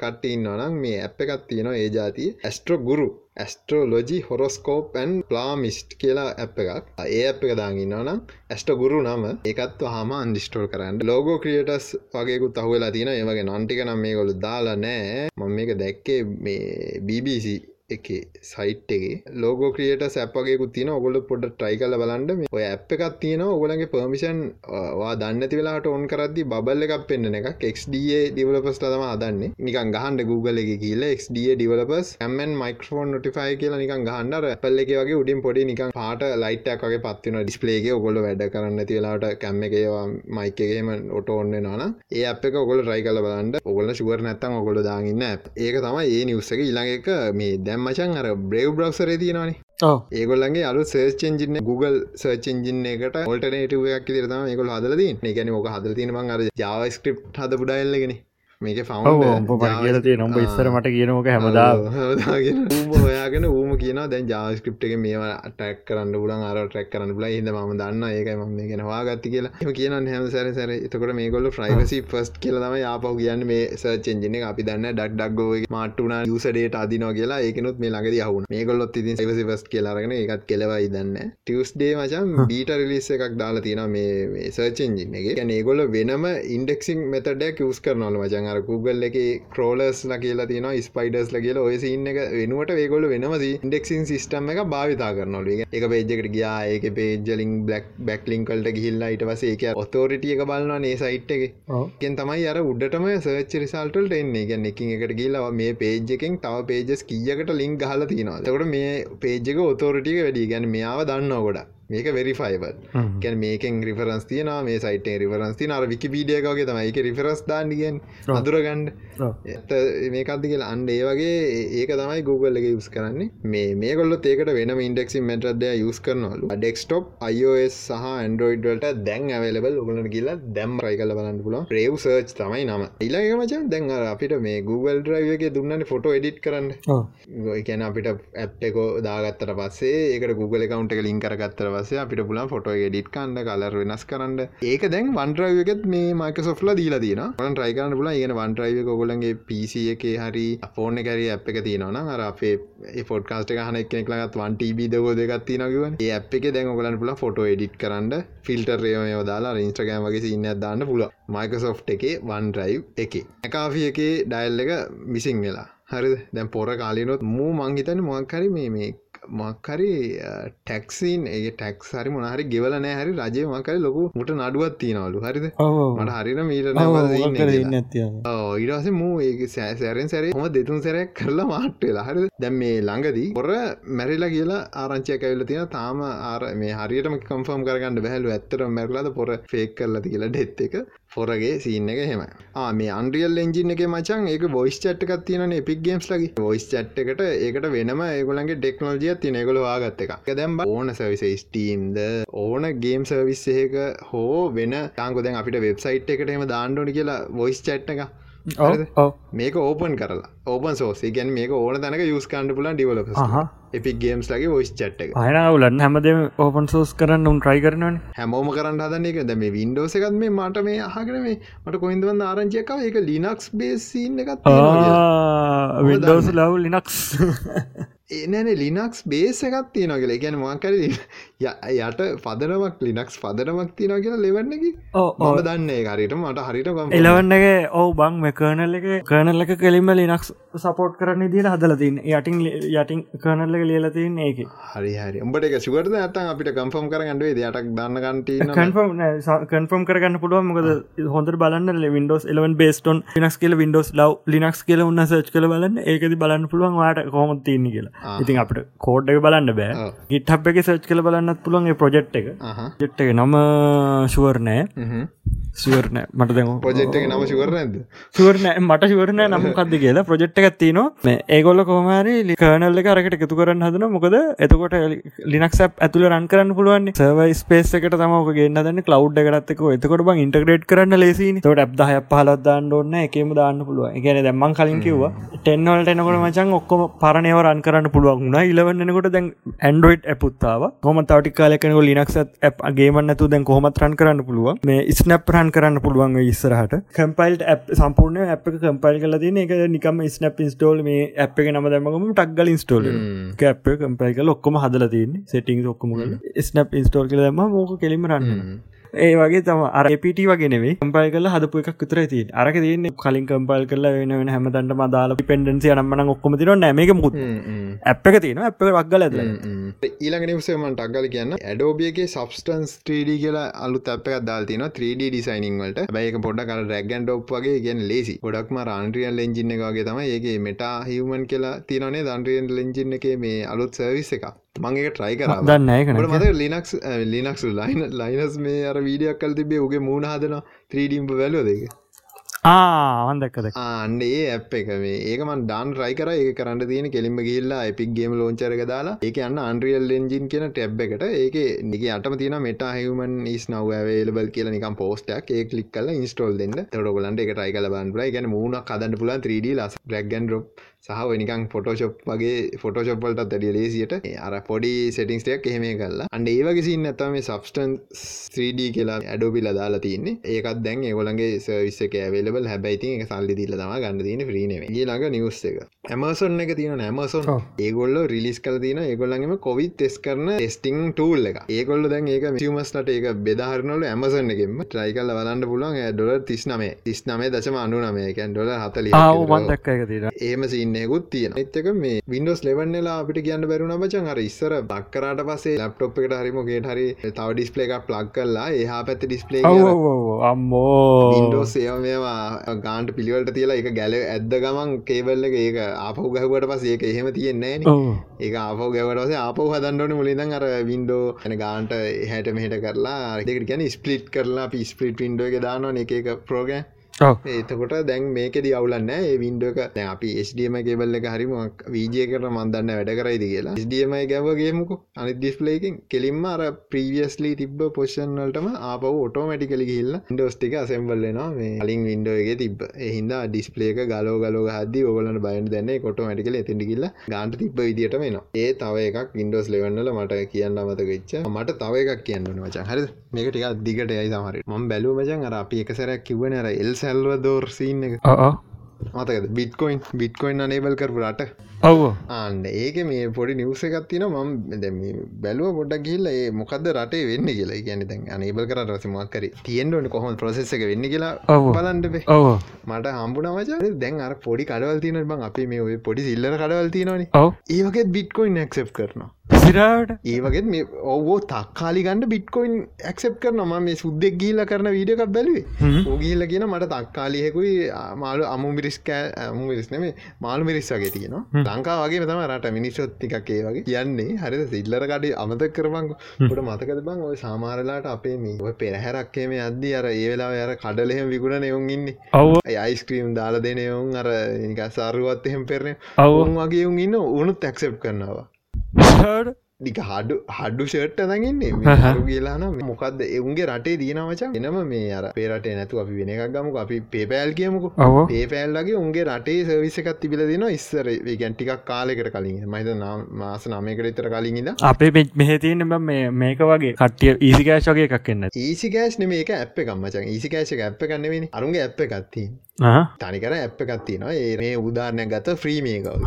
කට්ටඉන්න නම් මේ ඇප් එකත් තියෙනවා ඒ ජාතිය ඇස්ට්‍රෝ ගුරු ඇස්ට්‍රෝලොජි හොරස්කෝප්න් ප්ලාමිස්ට් කියලා ඇප් එකක්. ඒ ඇප් එක දාගන්න නම් ඇස්ට ගුරු නම එකත් හම අන්ඩිස්ටෝල් කරන්න. ලෝගෝ ක්‍රියටස් වගේකුත් අහුවෙලා තියෙන ඒවගේ නන්ටික නම් මේ ගොලු දාලා නෑ මම මේක දැක්කේ මේ BBC එක සයිට් එක. ලෝගෝ ක්‍රියට සැපගේ තින ඔගොල පොඩ ට්‍රයි කල බලන්ඩ මේ ඔය ඇප් එකක් තියෙන ඔගලගේ පර්මිෂන් වා දන්න වෙලාට ඔන් කරදදි බල්ල එකක් පෙන්න්න එක එක්ඩේ ඩිවලපස් තම අදන්නේ නිකන් ගහන්ඩ Google එක කියල එක්ඩේ ඩිවලපස් ඇමන් මයිකෝන් නොටිෆයි කියලා නිකන් ගහන්ඩර පල්ල එක වගේ උඩින් පොඩි නිකන් පාට ලයිටක් වගේ පත්වන ඩිස්පලේගේ ඔගොල වැඩ කරන්න තිලාට කැම්ම එකේවා මයිකගේම ඔට ඔන්න න ඒ අප එක ඔගොල රයි කල බලන්ඩ ඔගොල ශුවර නැත්තන් ඔගොල දාගන්න ඒක තමයි ඒ නිවස්සක ඉළඟ එක මේ දැම්මචන් අර බ්‍රව් බ්‍රව්සර තියෙනවානේ. ඒගොල්ලගේ අලු සර්ච් එන්ජින්න Google සර්ච් එන්ජින්න එකට ඔල්ටනේටුවයක් තිරතම ඒකොල් හදලදී ඒකැන ෝක හදල තිනමන් අර ජාව ස්ක්‍රප් හද පුඩාල්ලගෙන මේක ෆවන්් කියලති නොඹ ඉස්සර මට කියනෝක හැමදා ූම හොයාගෙන ූම කියන දැන් ජාස්කප් එක මේවා ටැක් කරන්න පුලන් අර ටැක් කරන්න පුල හිද ම දන්න ඒකයි ම මේ ගෙනවා ගත්ති කියලා. කියන හැම සැර සැර. එතකොට මේගොල්ල ්‍රයිවසි ෆස්ට කියලම යාපව කියන්න මේ සර්චෙන්ජින අපි දන්න ඩක් ඩක්ගෝ මටුන යුසඩේට අදිනෝ කියලා. ඒකනුත් මේ ළඟද යහුණ මේගොල්ලොත් ඉතින් සයිවසි ෆස් කියලාරගෙන එකත් කෙලවයි දන්න ටියස්ඩේ මචන් බීට රිලිස්ස එකක් දාලා තියෙන මේ සර්චෙන්ජින් එක. ගැන ඒගොල්ල වෙනම ඉන්ඩෙක්සින් මෙතඩක් යස් කරනවල මචන් අර Google එක ක්‍රෝලස් ල කියලා තින ස්පයිඩස් ල කියලා. ඔය සින්න එක වෙනුවට වේගොල වෙනම ඉන්ඩෙක්සින් සිස්ටම් එක භාවිතා කරනොල එක පේජකට ගියා ඒක පේජලින් බ්ලක් බැක්ලිංකල්ට ගිහිල්ලා ඊට පස එක ඔතෝරිටිය එක බලන්නවා නේ සයිට් එක. ගෙන් තමයි අර උඩටම සර්ච් රිසල්ටල් එන්නේ. ගැන එකින් එකට ගිල්ලව මේ පේජ් එකෙන් තව පේජස් කියකට ලින් ගහල තිනවා තකට මේ පේජක ඔතෝරිටික වැඩි. ගැන මෙයාව දන්නවා ගොඩා මේක වෙරිෆයිබල් ගැන මේකෙන් රිෆරන්ස් තියන මේ සයිට රිෆරන්ස් තින අර විකිපීඩියකගේ තම එක රිෆරස් දාන්නගෙන් අදුරගන්ඩ ඇත මේකක්දි කියලා අන්ඩ ඒ වගේ ඒක තමයි Google එක යුස් කරන්නේ. මේ මේ කොල්ල ඒකට වෙන ඉන්ඩෙක්සි මටද යුස් කරනවලු. ඩෙක්ස්ටොප් iOS සහ ඇන්ඩරෝයිඩ් වලට දැන් ඇවලබල් ඔගලට කියලා දැම් රයි කල බලන්න පුල ප්‍රේව් සර්ච් තමයි නම. ඉලාගේ මචන් දැන් අපිට මේ Google ්‍රයිවගේ දුන්නන ෆොටෝ එඩිට් කරන්න. ගොයිකැන අපිට ඇප්ටකෝ දාගත්තර පස්සේ ඒකට Google කවන්ට එක ලින් කරගත්තර පස්සේ අපිට පුලන් ෆොටෝ එඩිට් කන්න කලර් වෙනස් කරන්න. ඒක දැන් වන්ට්‍රයකත් මේ මයික සොෆ්ල දීලා තින න් ට්‍රයිකරන්න පුල ගෙන වන්ට්‍රයිව කොගලන්ගේ පිසි එක හරි ෆෝර්න කැරි අප් එක තියෙනවන අර අපේ ෆොඩ්කාස්ට හන කෙනෙක් ලගත් වන් ටබ දකෝ දෙගත් තිනගව ඒ අප් එක දැන් ඔගලන් පුල ෆොටෝ එඩිට් කරන්න ෆිල්ටර් රේමය දාලා ඉන්ස්ට්‍රගෑම් වගේ සින්න දාන්න පුල මයිකසෝ් එකේ වන්ඩ්‍රයිව් එක. එකකාෆිය එකේ ඩයිල් එක මිසිං වෙලා. හරි දැන් පොර කාලිනොත් මූ මංහිතන මොක්කරි මේ මේ මක්කරි ටැක්සින් ඒ ටැක්ස් හරි මොනහරි ගෙවල නෑ හරි රජය මකරි ලොකු මුට නඩුවත් තියනවලු. හරිද? මට හරින මීට ඊටස මූ ඒ සෑරෙන් සැරේ හොම දෙතුන් සැරයක් කරලා මාට් වෙලා හරි දැම් මේ ළඟදී පොර මැරිලා කියලා ආරංචය කැවිල තියෙන තාම ආර මේ හරියටම කම්ෆර්ම් කරගන්න බැහලු ඇත්තර මැරලාද පොර ෆේක් කරලති කියලා ඩෙත් එක ෆොරගේ සින්න එක හෙම මේ අන්ඩියල් එන්ජින එක මචන් ඒක බොයිස් චට්ක තියන එපික් ගේම්ස් ලගේ. බොයිස් චට් එකට ඒකට වෙනම ඒගොලන්ගේ ටෙක්නෝජිය තිනෙගොල වාගත්ත එක දැම් ඕන සවිස ස්ටීම්ද ඕන ගේම් සර්විස් ඒක හෝ වෙන තාංකො දැන් අපිට වෙබ්සයිට් එකට එම දාන්නඩි කියලා වොයිස් චට් එක මේක ඕපන් කරලා. ඕපන් සෝසේ ගැන් මේක ඕන තැනක යුස් කන්ඩ පුලන් ඩිවල එපික් ගේම්ස් ලගේ ොයිස් චට්ක අයනවලන්න හැමද ඕපන් සෝස් කරන්න උන් ට්‍රයි කරනන හැමෝම කරන්න හදන එක දැම වින්ඩෝස එකත් මේ මට මේ අහකර මේ මට කොයින්දවන්න ආරංචියක එක ලිනක්ස් බේසින්න එකත් විඩෝස් ලව් ලිනක්ස් ඒනැන ලිනක්ස් බේස එකත් තියෙන කියලා. ගැන මකර යට පදනමක් ලිනක්ස් පදනමක් තියෙන කියලා ලෙවන්නකි ඕ දන්නේ හරිට මට හරිට එලවන්නගේ ඔවු බං මේ කර්නල් එක කර්නල් එක කෙලින්ම ලිනක්ස් සපෝට් කරන්න දිට හදලතින් යටින් යටින් කර්නල්ල එක ලියලතින් ඒක. හරි හරි. උඹට එක සුවරද ඇතන් අපිට කම්ෆම් කරගන්නඩේ දයටක් දන්න කන්ට කන්ෆර්ම් කරගන්න පුළුව මොකද හොඳ බලන්න වින්ඩෝස් එලවන් බේස්ටොන් ිනක්ස් කියල වින්ඩෝස් ලව් ලිනක්ස් කියල උන්න සච් කල බලන්න. ඒකද බලන්න පුළුවන් වාට කොමත් තියන්නේ කියලා ඉතින් අපට කෝඩ් එක බලන්න බෑ. ගිට්හබ් එක සර්ච් කල බලන්නත් පුළුවන් ප්‍රජෙක්් එක. ජෙට් එක නම ශුවර්නෑ සිවරන මට දැ එක නම ශුවරනද ශුවරන මට ශුවරන නම් කද කියලා ප්‍රජෙක්් එකක් තියනවා. ඒගොල්ල කොහමරි ලිකනල්ල කරකට එකතු කරන්න හදන මොකද එතකොට ලිනක්ස් ඇතුල රන් කරන්න පුළුවන් සවයි ස්පේස් එකට තමක ගන්න කලව් එකටත්ක එතකොට බං ඉන්ටග්‍රේට් කරන්න ලෙසි තොට ඇබ් දහ පහලත් දාන්න ඕන්න එකම දාන්න පුළුව ගැන දැම්මන් කලින් කිව්වා ටෙන්නවලට එනකොට මචන් ඔක්කොම පරණයව රන් කරන්න පුළුවන් වුණා. ඉලවන්නකොට දැන් ඇන්ඩරෝයිඩ් ඇපුත්තාව කොම තවටි කාලකනක ලිනක්ස් ගේමන්නතු දැන් කොහමත් රන් කරන්න පුළුවන්. මේ ස්නප් රන් කරන්න පුළුවන් ඉස්සරහට. කම්පයිල්ට සම්පූර්ණය ඇ් කම්පයිල් කල තින එක නිකම ස්නප් ඉස්ටෝල් මේ ඇ් එක නම දැමගම ටක්ගල ඉස්ටෝල් කැප් කම්පයි කල ඔක්කොම හදල තින් සෙටිං ඔක්කම ස්නප් ඉස්ටෝල් කල දම මෝක කෙලිම රන්න ඒ වගේ තම අරපිට වගෙනෙවේ කම්පල් කල හදපු එකක් විතර ති අරක තියන්නේ කලින් කම්පල් කල වෙන වෙන හැමතන්ට මදාල පෙන්ඩන්සිය නම්මන ඔක්කොම තින නැමක මුත් ඇප් එක තියෙන ඇප් වක්ගල ඇද ඊළඟ නිවසේමට අක්ගල කියන්න. ඇඩෝබියගේ සබස්ටන්ස් 3D කියලා අලු තැප දාල්තින 3D ඩිසයිනිං වලට. බැයික පොඩ කර රැගන් ඩොප් වගේ ගෙන ලේසි ගොඩක්ම රන්ට්‍රියල් එෙන්ජින්න එකගේ තම ඒගේ මෙටා හිවමන් කියලා තියනේ දන්ට්‍රියන් ලෙන්ජින්න එක මේ අලුත් සර්විස් එක මංගේ ට්‍රයි කර දන්න මද ලිනක්ස් ලිනක්ස් ලයින ලයිනස් මේ අර වීඩියක් කල් තිබේ උගේ මූුණ හදන 3ඩම්ප වැලෝ දෙක ආවන්දක්කද අන්න ඒ ඇප් එක මේ. ඒකමන් ඩාන් රයි කර. ඒ කරන්න තියෙන කෙලින්ම ගිල්ලා එපික් ගේම ලෝංචරක දාලා ඒක අන්න අන්රියල් එන්ජින් කියන ටැබ් එකට. ඒක නික අටම තින මෙට හමන් ස් නව වේලබල් කියල නිකම් පෝස්ටක් ඒ කලික් කල ඉස්ටෝල් දෙන්න. තොඩගලන්ට එක ටයි කල බන්ල ගැන මූුණ කදන්න පුලන් 3D ලස් රැගන් රොප් සහ නිකං ෆොටෝශප් වගේ ෆොටෝශප්වලට දැඩිය ලේසියට. අර පොඩි සෙටිංස්ටයක් එහෙම කල්ලා අන්ඩ ඒවගේ සින්න ඇතම මේ සබස්ටන් 3D කියලා ඇඩෝබිල දාලා තින්නේ. ඒකත් දැන් ඒගොලන්ගේ සවිස්ස එක ඇවලබල් හැබැයිති සල්ලි දිල්ල තම ගන්න තින ්‍රීනේ ඊළඟ නිවස් එක. ඇමසොන් එක තියෙන ඇමසොන් ඒගොල්ල රිලිස් කල තින ඒගොල්ලන්ගේම කොවිත් ටෙස් කරන ටෙස්ටිං ටූල් එක ඒගොල්ල දැන් ඒක මියමස්ලට ඒක බෙදාහරනල ඇමසන් එකෙම ට්‍රයිකල්ල වලන්න පුලන් ඩොල තිස් නමේ තිස් නමේ දශම අනු නමයකැන් ඩොල හතල වන්දක් එක සින්නයකුත් තියෙන එත්තක මේ වින්ඩෝස් ලෙවන්නලා අපිට කියන්න බැරුණ බචන් අර ඉස්සර බක්කරට පසේ ලප්ටොප් එකට හරිමගේ හරි තව ඩිස්පලේ එකක් ප්ලක් කරලා ඒහා පැත්ත ඩිස්පලේ අම්මෝ! ඉන්ඩෝස් ඒව මේවා ගාන්ට පිළිවලට තියලා එක ගැල ඇද්ද ගමන් කේබල්ල එක ඒක ආපහු ගැහුවට පස ඒක එහෙම තියෙන්නේ ඒ ආපෝ ගැවට ආපහ හදන්නට මුලිදන් අර වින්ඩෝ ඇන ගාන්ට හැට මෙහට කරලා දෙකට ගැන ස්පලිට් කරලා පි ස්පලිට් වින්ඩෝ එක එක එක ප්‍රෝගෑ ඒතකොට දැන් මේකෙද අවුලන්න ඒ වින්ඩෝක අපි ස්ඩම කෙබල්ල එක හරිම වීජයකට මන්දන්න වැඩ කරයිද කියලා. ස්ඩම ගැවගේමුක අනි ඩිස්පලේකින් කෙලින්ම අර ප්‍රීවියස්ලි තිබ පොෂන්වලටම ආප ඔටෝමටිකලි ගහිල්ල ඩෝස්ටික අසෙම්බල්ලනවා මේ අලින් වින්ඩෝගේ තිබ එහින්ද ඩිස්පලේක ගලෝ ගලෝ හද ඔගලට බයන් දෙන්න කොටමටිකල ඇතිටිකිල්ල ගාන්ට තිබ විදිට වෙන ඒ තව එකක් ඉන්ඩෝස් ලෙවන්නල මට කියන්න අමතකච්ච මට තව එකක් කියන්න වචා හරි මේක ටික දිගට යයි තමරට ම බැලූ මචන් අර අපි එකසරක් කිවන අර එල්ස සැල්වදෝර් සිීන් එක. මතකද? බිට්කොයින් බිට්කොයින් අනේබල් කරපු රට. ඔව අන්න ඒක මේ පොඩි නිවස එකත්තින ම බැලුව පොඩක් ගිල්ල ඒ මොකද රටේ වෙන්න කියලා. ගැන දැන් අනේබල් කර රස මක්කර තියෙන්ටට කොහොම ප්‍රසෙස් එක වෙන්න කියලා බලන්ටේ ඔව මට හම්බුනවච දැන් අර පොඩි කඩවල් තින බං අපි මේ ඔය පොඩි සිල්ලර කඩවල් තිනවන ඔව ඒවගේ බිට්කොයින් ක්සප් කරනවා සිරාට ඒවගේ මේ ඔවෝ තක්කාලි ගන්න බිට්කොයින් ඇක්සප් කරන ම මේ සුද්දෙක් ගීල කරන වීඩියකක් බැලුවේ. ඕගීල්ල කියන මට තක්කාලියකුයි මාලු අමු මිරිස්කෑ අමු මිරිස්නම මාළු මිරිස් වගේ තියෙනවා. ලංකා වගේ තම රට මිනිස්සොත්තිකක් ඒ වගේ කියන්නේ. හරි සිල්ලර කඩේ අමත කරබං ට මතකද බං? ඔය සාමාරලාට අපේ මේ ඔය පෙරහැරක්කේම අද්දි අර ඒ වෙලා අර කඩලෙහෙම විගුණ නෙවුන් ඉන්න. ඔව අයිස්ක්‍රීම් දාලා දෙනයවුන් අර සාරුවත් එහෙම පෙරන ඔවුන් වගේ උන් ඉන්න උනුත් ඇක්සප් කරනවා ඩික හඩු හඩු ෂර්ට් ඇදගන්නේ හරු කියලාන මොකක්ද එවුන්ගේ රටේ දීනවචන් එනම මේ අර පේරටේ නැතු අපි වෙන එකක් ගමුක. අපි පේපෑල් කියමුකු. පේපෑල්ලගේ උන්ගේ රටේ සවිස එකත් තිබිල දෙන ඉස්සර. ගැන් ටිකක් කාලෙකට කලින් මහිත මාස නමයකට ඉතර කලින්ද අපේ පෙච් මෙහතියන බ මේක වගේ කටිය ඊසිකෑශ් වගේ එකක් එන්න ඒසිකෑශ් නෙම එක ඇප් එකම්මචන් ඒසිකෑශ ඇප් කන්නවෙනි අරුන්ගේ ඇප් එකත්ති තනිකර ඇප් එකත්තිනවා ඒ මේ උදාරණය ගත ්‍රීමේකව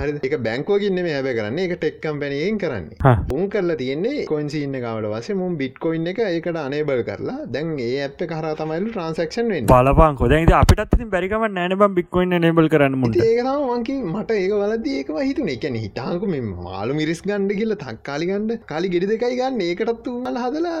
හරි එක බැංකෝගින්න මේ හැබ කරන්න. එක ටෙක්කම් පැනයෙන් කරන්නේ. උන් කරලා තියන්නේ කොන්සින්න කාවට වස මුම් බිට්කොයින් එක ඒකට අනේබල් කරලා දැන් ඒ ඇප් කර තමයිලු ට්‍රන්සක්ෂන් වෙන් බලපන් කොද අපිටත් බැරිකම නෑනබ බික්කොයින් නේබල් කරන්න මුට ඒකමන්කින් මට ඒක වලද ඒක හිතුන. එකන හිටාකු මෙ මාලු මිරිස් ගණ්ඩ කියල තක්කාලි ගණ්ඩ කාලි ගෙඩි දෙකයි ගන්න. ඒකටත් උමල හදලා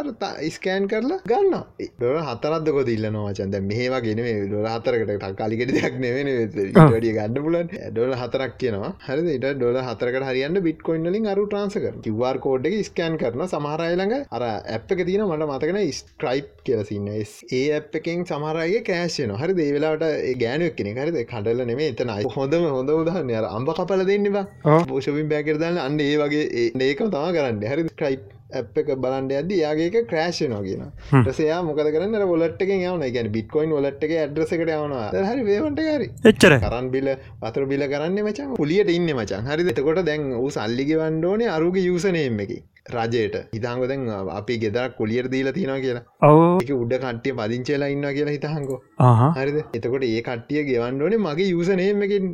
ස්කෑන් කරලා ගන්න ඩොල හතරත්ද කොද ඉල්ලනවා චන්ද මේවාගෙන ඩොල හතරකට තක්කාලිකට දෙයක් නෙවෙන ඩිය ගන්න පුලන් ඩොල හතරක් කියනවා. හරි ට ඩොල හතරකට හරියන්න බිට්කොයින්ලින් අරු ට්‍රන්ස කර කිවර් කෝඩ් එක ස්කෑන් කරන සමහරයිළඟ අර ඇප් එක තින මට මතකන ස්ක්‍රයිප් කියලසින්න ඒ ඇප් එකෙන් සමහරගේ කෑශයන හරි දේවෙලාට ගෑනුවක් කෙනෙ හරිද? කඩල නෙමේ එතනයි හොඳම හොඳ උදාහන්න අර අම්බ කපල දෙන්නවා බෝෂවින් බෑකරදන්න අන්න ඒ වගේ ඒකම තම කරන්න. හරි ස්ක්‍රයිප් ඇප් එක බලන්ඩ ඇද යාගේ ක්‍රේෂ්නෝ කියන ටසයා මොකද කරන්න? ඔලට්ක යවන ගැන බිට්කොයින් ඔලට් එක ඇඩ්‍රසකට යවනවා. හරි වේවට හරි එච්චර. කරන් බිල පතර බිල කරන්න මචන් පුලියට ඉන්න මචන් හරි එතකොට දැන් ූ සල්ලිග වන්ඩෝනේ අරුග යුසනයම එක. රජයට. හිතාංගො දැන් අපි ගෙදරක් කුලියර දීලා තියෙනවා කියලා. ඔව. උඩ කට්ටිය පදිංචේලා ඉන්න කියලා හිතහංකෝ හරිද? එතකොට ඒ කට්ටිය ගෙවන්නඩනේ මගේ යුසනයමකින්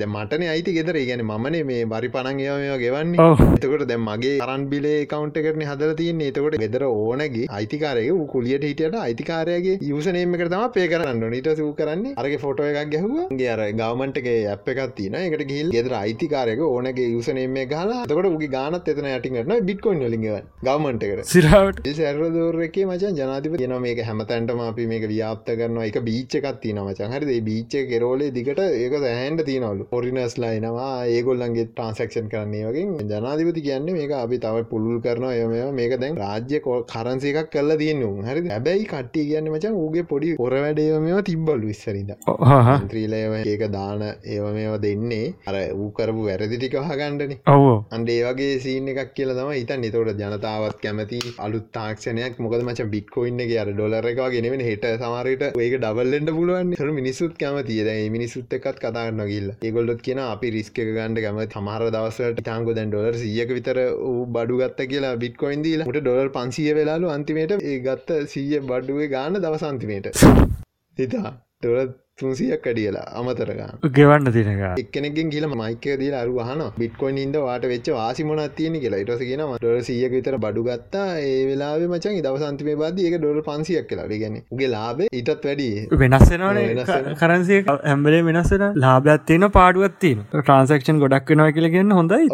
ද මටන අයිති ගෙදර. ගැන මනේ මේ බරි පනන් ඒවා ගෙවන්නේ. එතකොට දැ මගේ කරන් බිලේ කවන්ට කරන හදල තියන්නේ. එතකොට ගෙදර ඕනගේ අයිතිකාරය කුලියට හිටියට අයිතිකාරයගේ යුසනේම කරතම පේ කරන්න නිට සූ කරන්නේ අරගේ ෆොටෝ එකක් ගැහුවගේ අර ගවමන්ටගේ ඇප් එකක් තින එකට ගිල් ගෙදර අයිතිකාරයක ඕනගේ යුසනේම ගහලා තකොට උගේ ගානත් එතන ඇටිකට බිට්කොන් ලිග ගවමන්ටකට සිරාවට. සැරදෝරක මචන් ජනාතිප තින මේක හැමතැන්ටම අපි මේක ව්‍යාප්ත කරනවා එක බීච්ච එකක් තින මචන් හරි බීච්ච කෙරෝලේ දිකට ඒක සැහන්ට තියනවලු. පොරිනස් ලයිනවා ඒගොල්ලන්ගේ ට්‍රන්සක්ෂන් කරන්නේ වගේ. ජනාධිපති කියන්නේ මේක අපි තව පුළුල් කරනවා එම මේක දැන් රාජ්‍ය කරන්සි එකක් කල්ල තියන්න හරි හැබැයි කට්ටිය කියන්න මචන් ඌගේ පොඩි ඔර වැඩේ මේවා තිබ්බලු විස්සරිද ත්‍රීලයව ඒක දාන ඒව මේවා දෙන්නේ. අර ඌ කරපු වැරදි ටික හගණ්ඩන ඔවෝ අන්ඩේ වගේ සීන එකක් කියල තම ඉතන් නිතවට ජනතාවත් කැමති අලුත් තාක්ෂණයක්. මොකද මච බික්කොයින්න අර ඩොලර එක ගෙනෙන හෙට සමාරයට ඒක ඩබල්ලෙන්ට පුළුවන් සර මිනිසුත් කැමතිය. දැ මිනිසුත් එකත් කතාරන්න ගිල්ල ඒගොල්ලොත් කියන අපි රිස්ක ගණඩ කම තමර දවසට තාංගු දැන් ඩොලර් සියක විතර ූ බඩුගත්ත කියලා බිට්කොයින්දීල ට ඩොලර් පන්සිය වෙලාලු අන්තිමේට ඒ ගත්ත සීය බඩුවේ ගාන දවසන්තිමේට හිතා ඩොලත් තුන්සියක් අඩියලා අමතරගන්න ගෙවන්න තිනක එක්කෙනෙකින් කියල මයික දීල අරු හන බිට්කොයින් ඉද වාට වෙච්ච වාසිමොනත් තියෙන කියලා. ඉටස කියෙන ඩොල සියක විතර බඩු ගත්තා. ඒ වෙලා මචන් දවසන්තිමේ බද ඒක ඩොල පන්සියක් කියලා. ගැන උගේ ලාබේ ඉටත් වැඩි. වෙනස්සෙනවන කරන්සිය ඇම්බලේ වෙනස්සෙන ලාබයක් තියෙන පාඩුවත් තියෙන ට්‍රන්සක්ෂන් ගොඩක් වෙනවා කියල ගන්න හොඳයි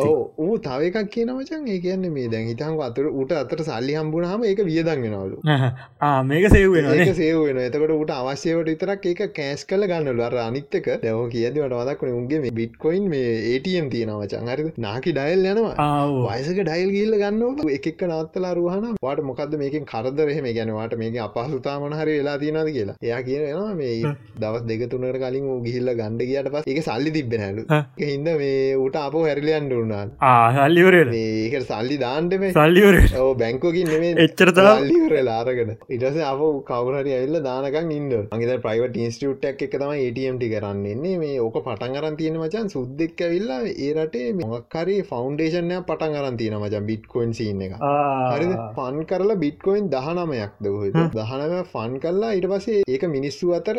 ඌ තව එකක් කියන මචන් ඒ කියන්නේ මේ දැන් හිතන් අතර උට අතර සල්ලි හම්බුණහම ඒක වියදන් වෙනවලු. (laughs) මේක සේවෙන සේව වෙන එතකට උට අවශ්‍යවට විතරක් ඒක කෑස් කල ගන්නල අර අනිත්තක දැව කියදවට වදක්න උන්ගේ මේ බිට්කොයින් මේ ඒටම් තියෙනව චංහරි නාකි ඩයිල් යනවා. වයසක ඩයිල් ගිල්ල ගන්න එකක් නවත්තලා රුහන වාට මොකද මේකින් කරදරහෙම ගැනවාට මේක අපහසුතා මනහරි වෙලා තියෙනද කියලා. එයා කියනවා මේ දවස් දෙක තුනට කලින් ගිහිල්ල ගණඩ කියට පස් එක සල්ලි තිබෙනලු හින්ද මේ ඌට අප හැරිලියන් රුණාල් ආහල්ලිවර ඒක සල්ලි දාන්ටම සල්ලිවර බැංකෝකින් නෙේ (laughs) එච්චරත ල්ලිවර ලාරගෙන ඉටස අප කවරහරි ඇල්ල දානකන් ඉන්න අගේ ප්‍රයිවට ඉන්ස්ටියුට් එක තම ATMටි කරන්නන්නේ මේ ඕක පටන් අරන් තියෙන මචන් සුද්දෙක් ඇවිල්ලා ඒ රටේ මොක්කරි ෆෞන්ඩේෂන්ය පටන් අරන් තියෙන මචන් බිට්කොයින් සින්න එක හරි ෆන් කරලා බිට්කොයින් දහනමයක් දහ දහනම ෆන් කරලා ඉට පසේ ඒක මිනිස්සු අතර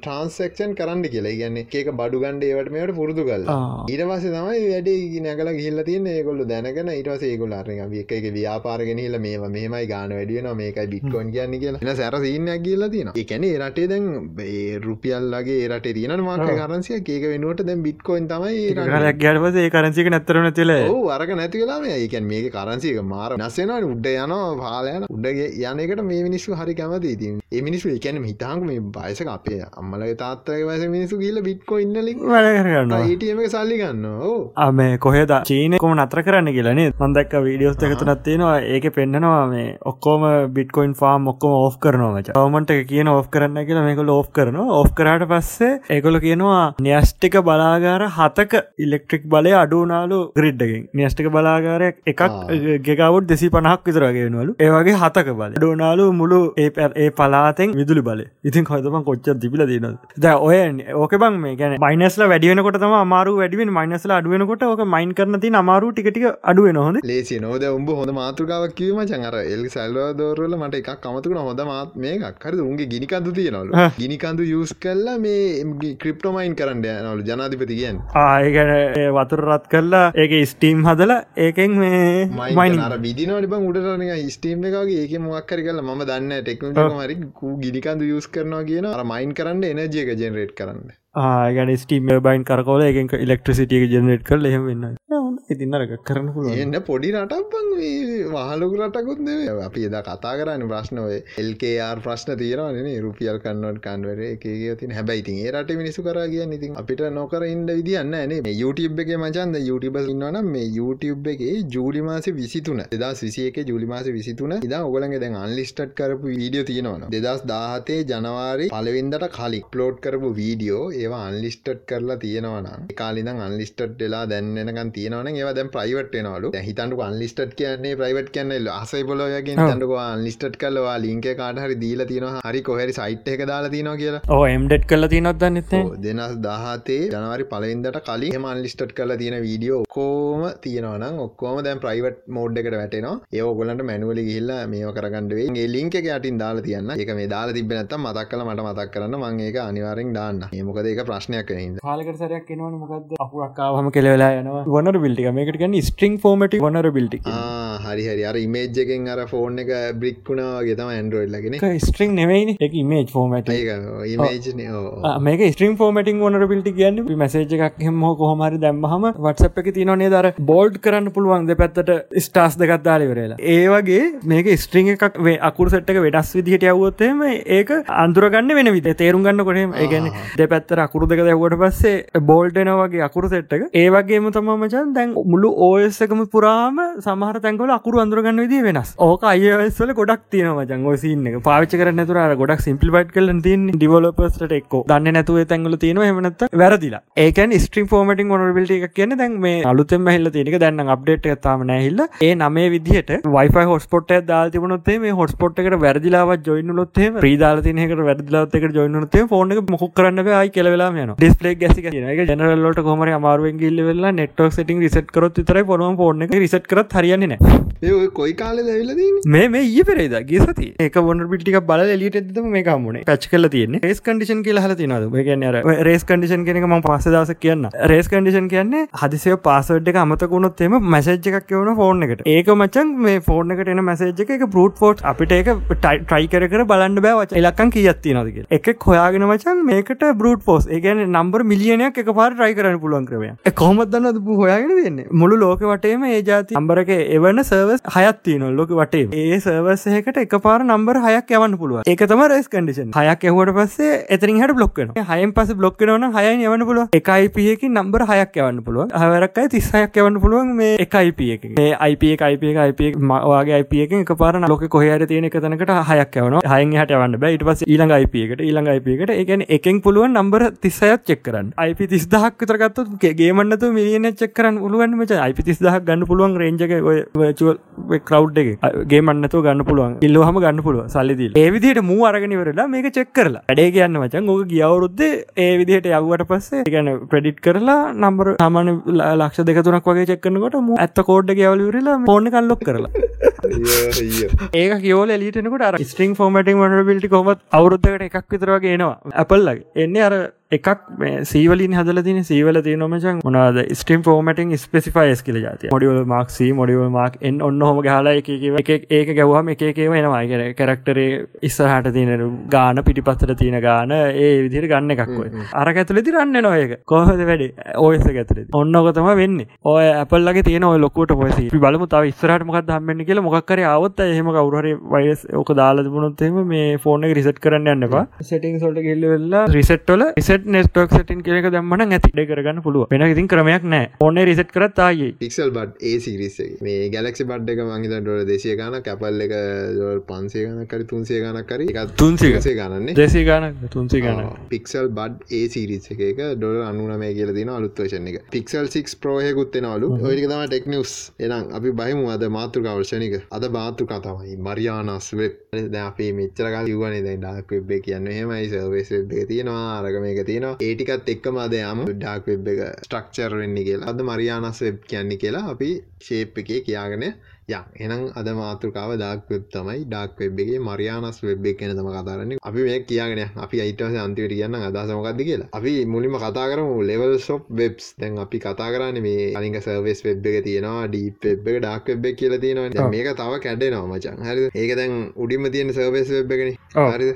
ට්‍රන්සක්ෂන් කරන්න කියලා. ගැන්න ඒක බඩු ගන්ඩ ඒවට මේට පුරුදු කල් ඊට පස තමයි වැඩේ නැකල ගිල්ල තියන්න. ඒකොල්ල දැනගෙන ඉටවස ඒකොල අරග එක එක ව්‍යාපාරගෙන හිල මේ මේමයි ගාන වැඩියන මේකයි බිට්කොන් කියන්න කියලා. සැර සින්නයක් කියල්ල තියෙන එකන රටේ දැන් රුපියල්ලගේ රට තියන. මාක කරන්සිය ඒක වෙනුවට දැන් බිට්කොයින් තමයි ගැටපස කරන්සික නැතරන තිල වරක නැතිවෙලා. ඒකන් මේක කරන්සික මාර නස්සෙනවා උඩ යන පාලයන උඩගේ යනකට මේ මිනිස්සු හරි කැමති ති ඒ මිනිස්සු එකැන හිතාංක මේ බයසක අපේ අම්මලගේ තාත්තක වස මිනිසු කියල බිට්කො ඉන්නලින් වැඩ කරන්න ඒටම සල්ලි ගන්න අමේ කොහෙද? චීන කොම නතර කරන්න කියලනේ මන්දක් වීඩියෝස් එකතුනත් තියෙනවා. ඒක පෙන්න්නනවා මේ ඔක්කෝම බිට්කොයින් ෆාම් ඔක්කොම ඕ් කරනවා වමට කියන ඕ් කරන්න කියලා මේක ලෝ් කරන ඕ් කරට පස්සේ ඒකොල කියනවා න්‍යෂ්ටික බලාගාර හතක ඉලෙක්ට්‍රික් බලය අඩුනාලු ග්‍රිඩ්ඩකින් න්‍යෂ්ටික බලාගාරයක් එකක් ගෙකවුත් දෙසි පනහක් විතරගෙනවලු ඒවගේ හතක බල ඩෝනාලු මුළු ඒ ඒ පලාතෙන් විදුලි බල ඉතින් හොතම කොච්ච තිබිල දන ද ඔය ඕක බං මේ ගැන මයිනස්ල වැඩියනකොට අමාරු වැඩිුවෙන් මයිනස්ල අඩුවෙනකොට ඕක මයින් කරන ති අමාරු ටිකටික අඩුවෙන හොඳ. ලේසි නොද උඹ හොඳ මාතෘකාවක් කිවීම චංහර එල් සැල්වදෝරල මට එකක් කමතුකන හොඳ මාත් මේකක්. හරි උන්ගේ ගිනිකන්තු තියෙනවලු. ගිනිකන්දු යස් කල්ලා මේ ක්‍රිප්ටෝමයින් කරන්න නවලු ජනාධිපති කියන් ආයගැන වතුර රත් කරලා ඒක ස්ටීම් හදලා ඒකෙන් මේ මයින් අර විදිනවට බං උඩරන ස්ටීම් එකගේ ඒක මොක්කර කල ම දන්න ටෙක්නෝජි මරි ගිනිකන්දු යස් කරනවා කියන අර මයින් කරන්න එනජයක ජෙනරේට් කරන්න. ආගැන ස්ටීම් බයින් කරකෝල එක ඉලෙක්ට්‍රසිටියක ජනරේට් කල එහෙම වෙන්න ඉතින්නරක කරන්න එන්න පොඩි රටක්බං වහලොකු රටකුත් අපි එදා කතා කරන්න ප්‍රශ්නව එල්කේර් ප්‍රශ්න තීරවන රුපියල් කන්නට කන්වර එක තින් හැබයිති ඒ රට මිනිසු කර කිය ඉතින් අපිට නොකර ඉන්ඩ විදින්න නේ YouTube එක මචන්ද YouTube ඉන්නවන මේ YouTube එක ජූලි මාස විසිතුන දෙදා විසියක ජුලි මාස විසිතුන. ඉදා ඔගලගේ දැන් අන්ලිස්ට් කරපු වීඩියෝ තියෙනවන දෙදස් දාහතේ ජනවාරි පලවින්දට කලින් පලෝඩ් කරපු වීඩියෝ ඒවා අන්ලිස්ටඩ් කරලා තියෙනවන කාලිදම් අන්ලිස්ටඩ් වෙලා දැන්නෙනකන් තියෙනවන ඒවා දැන් ප්‍රයිවට් වෙනවලු. හිතන්ටු අන්ලිස්ට් කියන්නේ ප්‍රයිවට් කියන්න අසයි පොලොයගෙන් තන්ටක අන්ලිස්ට් කල්ලවා ලින්ක කාට හරි දීලා තියෙනවා. හරි කොහරි සයිට් එක දාලා තිනවා කියලා. ඕ එම්ඩෙට් කල තිනොත් දන්නෙත් දෙනස් දහතේ ජනවරි පලයින්දට කලින් එම අන්ලිස්ට් කල තියෙන වීඩියෝ ඔක්කෝම තියෙනවනම් ඔක්කෝම දැන් ප්‍රයිවට් මෝඩ් එකට වැටෙනවා. ඒ ඔගොලන්ට මැනුවලි ගිල්ලා මේ කරගන්නඩේ ලින්ක යටින් දාලා තියන්න. එක මේ දාලා තිබ නැත මතක් කල මට මතක් කරන්න. මං ඒක අනිවාරෙන් දාන්න. ඒමොකද ඒක ප්‍රශ්නයක් නද කාලකට සරයක් එනවන මොකද අපුරක්කාවම කෙලවෙලා යනවා. වනර බිල්ටි මේකට ගන්න ස්ට්‍රිං ෆෝමට වනර බිල්ටි හරි හරි. අර ඉමේජ්ජකෙන් අර ෆෝන් එක බ්‍රික්ුණාගේ තම ඇන්ඩරෝඩ් ලගෙන ස්ට්‍රිං නෙවෙයි එක ඉමේජ් ෆෝමට මේක ස්ට්‍රිම් ෆෝමටින් වනර පිල්ටි කියන්න මසේජ එකක් හෙම කොහමරි දැම්මහම වටසප් එක තිනනේ දර බෝල්ඩ් කරන්න පුළුවන් දෙ පැත්තට ස්ටාස් දෙකත්දාලිවරලා ඒවගේ මේක ස්ට්‍රිං එකක් වේ අකුරු සට්ක වෙඩස් විදිහට යවත්තේම ඒක අන්දුරගන්න වෙන විත තේරුම් ගන්න කොටම ඒගැන දෙ පැත්තර අකුරු දෙක දැවට පස්සේ බෝල්ඩන වගේ අකුරු සෙට්ක ඒවගේම තමමචන් දැන් මුළු ඕයස්සකම පුරාම සමහර තැන්කොල අකුරු අන්දුරගන්න විදි වෙනස්. ඕක අයවස්සල ගොඩක් තියෙනවා ජංගෝ සින්න එක. පාවිච්ච කරන්න තුර ගොඩක් සිම්පිල්පට් කල තින් ඩිවලපස්ට එක්කෝ. දන්න නැතුව තැන්ගල තියෙන හමනත් වැරදිලා. ඒකන් ස්ට්‍රීම් ෆෝමටින් ොනබිල්ට එකක් කියන දැන් මේ අලුතෙම හිල්ල තිනක දැන්න අප්ඩේට් එකතාම නැහිල්ල ඒ නමේ විදිහට වයිෆයි හොස්පොට් දාල් තිබනොත්තේ මේ හොස්පොට් එකට වැරදිලාවත් ජොයිනුලොත්තේ ප්‍රීදාල තිනකට වැරදිලාත්තක ජොයිනුත්තේ ෆෝන එක මොක් කරන්න යි කෙලවෙලා යන ඩිස්පලේ ගැසි එක ජනරල්ලට කොමර අමාරුවෙන් ගිල්ල වෙලා නෙට්ක් සිටින් රිසට් කරොත් විතරයි පොනුවම් ෆෝන එක රිසට් කරත් හරියන්නේ ඒ කොයි කාලෙ ඇවිලදී මේ මේ ඒ පෙරේද ගේ සති ඒක වොන පිටික බල එලියට එදම මේ කම්මුණේ පච් කල තියන්නේ. රේස් කඩිෂන් කියල හල තිනද ගැන රේස් කඩිෂන් කෙනෙක ම පස දස කියන්න රේස් කඩිෂන් කියන්නේ හදිසය පාසවඩ් එක අමතකුණොත් එම මැසේජ් එකක් කියවන ෆෝන් එකට. ඒක මචන් මේ ෆෝර්න එකට එන මැසේජ් එක බරුට් ෆෝට් අපිට ඒක ටයි කර කර බලන්න බෑවච එලක්කන් කියත්ති නදක එක හොයාගෙන මචන් මේකට බරුට් පෝස් ඒගැන නම්බර මිලියනයක් එක පාර ටයි කරන්න පුළුවන් කරවය කොමත්දන්න හොයාගෙන දෙන්නේ මුළු ලෝක වටේම ඒ ජාති අම්බරක එවන්න සර්වස් හයත් තියන ලොක වටේ ඒ සර්වසයකට එක පාර නම්බර හයක් යවන්න පුළුව එක තම රෙස් කඩිෂන් හයක් එහවට පස්සේ එතරින් හට බ්ලොක්කන හයම් පස බ්ලොක්කනවන හය යවන්න පුළුව එකයිපියකි නම්බර හයක් යවන්න පුළුව හවරක්කයි තිස්සයක් යවන්න පුළුවන් මේ එකයිපිය එක මේ අයිප අයිප අයිප මවාගේ අයිපියක එක පාර ලොක කොහර තියෙන එක තනකට හයක් යවන හයන් හට වන්න බයිට පස ඊළඟ අයිපියකට ඊළඟ අයිපියකට එකන එකෙන් පුළුවන් නම්බර තිස්සයක් චෙක්කරන්න අයිපි තිස්දහක් විතරගත්තු ගේමන්නතු මිලියන චෙක්කරන්න උළුවන් මච අයිපි තිස්දහක් ගන්න පුළුවන් රේජක කව් එක. ගේමන්නතු ගන්න පුළුවන්. ඉල්ලහම ගන්න පුළුව සල්ලිදිල් ඒවිදිට මූ අරගෙනවරලා මේක චෙක් කරලා. අඩේ කියන්න මචන් ඕක ගියවරුද්ද ඒ විදිහට යව්වට පස්සේ ගැන ප්‍රඩිට් කරලා නම්බර සාමාන ලක්ෂ දෙකතුනක් වගේ චෙක්කනකොට ම ඇත්ත කෝඩ්ඩ ගැවලවරලා පෝර්ණ කල්ලොක් කරලා. ඒක කියවල එලිටනකට අර ස්ට්‍රිං ෆෝමටින් වන පිල්ටි කොමත් අවුරුද්ධකට එකක් විතරවගේ එනවා. ඇපල්ලගේ එන්නේ අර එකක් සීවලින් හදල තින සීවල තියනොමචන් මොනාද ස්ටම් ෆෝමටින් ස්පෙසිෆයිස් කියල ජාති මොඩියවල මාක් සී මොඩියව මාක් එන් ඔන්න හොම හලා එක ඒක ගැවහම එකේව එනවා. කියෙන කරක්ටරේ ඉස්සහට තියන ගාන පිටිපත්තර තියෙන ගාන ඒ විදිර ගන්න එකක්ව අර ඇතුල තිරන්න නොයක කොහද වැඩ? ඕයස ඇතුල ඔන්නකොතම වෙන්න. ඔය ඇපල්ලගේ තියෙන ඔය ලොකට පොසි බලමු තාව ස්රට මොක් දම්මන්න කියල මොක්කර අවත් එහෙම කවුරහරි වයිස් ඕක දාලා තිබුණොත්තෙම මේ ෆෝන රිසට් කරන්න යන්නවා සටිං සොල්ට කෙල්ල වෙල්ලා රිසට්ටල රිසට නෙස්ටක් සටින් කෙක දම්මන ඇති. කරගන්න පුළුව වෙන ඉතින් ක්‍රමයක් නෑ ඕන රිසට් කරත් ආයේ පික්සල් බඩ් ඒ සිරිස මේ ගැලක්සි බඩ් එක මංහිත ඩොල දෙසිය ගන කැපල් එක පන්සේ ගන කරි තුන්සේ ගනක් කරි එකත් තුන්සේසේ ගණන්නේ දෙසේ ගන තුන්සේ ගන පික්සල් බඩ් ඒ සිරිස එක. ඩොල අනුනමය කියල දින අලුත්වශන එක. පික්සල් සික් ප්‍රෝහයකුත්තෙනවලු ඔයක තම ටෙක්නිවස් එනම් අපි බහිමු අද මාතෘකවර්ශණක අද මාතෘ කතාවයි මරියානස් වෙබ් ද අපේ මෙච්චරකල් යවනේ දැ ඩක් වෙබ් කියන්න හෙමයි සර්වේස් වෙබ් එක තියෙනවා අරගම එක තියෙනවා. ඒටිකත් එක්කම අදයම ඩාක් වෙබ් එක ස්ට්‍රක්චර් වෙන්නේ කියලා. අද මරියානස් වෙබ් කියන්නේ කියලා අපි ශේප් එකේ කියාගෙන ය. එනම් අද මාතෘකාව ඩක් වෙබ් තමයි. ඩක් වෙබ්ගේ මරියානස් වෙබ් එක කියන තම කතාරන්නේ අපි මේ කියගෙන අපි අයිටස අන්තිවට කියන්න අදසමකක්ද කියලා. අපි මුලින්ම කතා කරමු ලෙවල් සොප් වෙබ්ස් දැන් අපි කතා කරන්න මේ අලික සර්වස් වෙබ් එක තියෙනවා ඩීප් වෙබ් එක ඩක් වෙබ් එක කියලා තියෙනවා. මේක තව කැඩෙනවා මචන් හරි ඒක දැන් උඩින්ම තියෙන සර්වස් වෙබ් එකන. හරි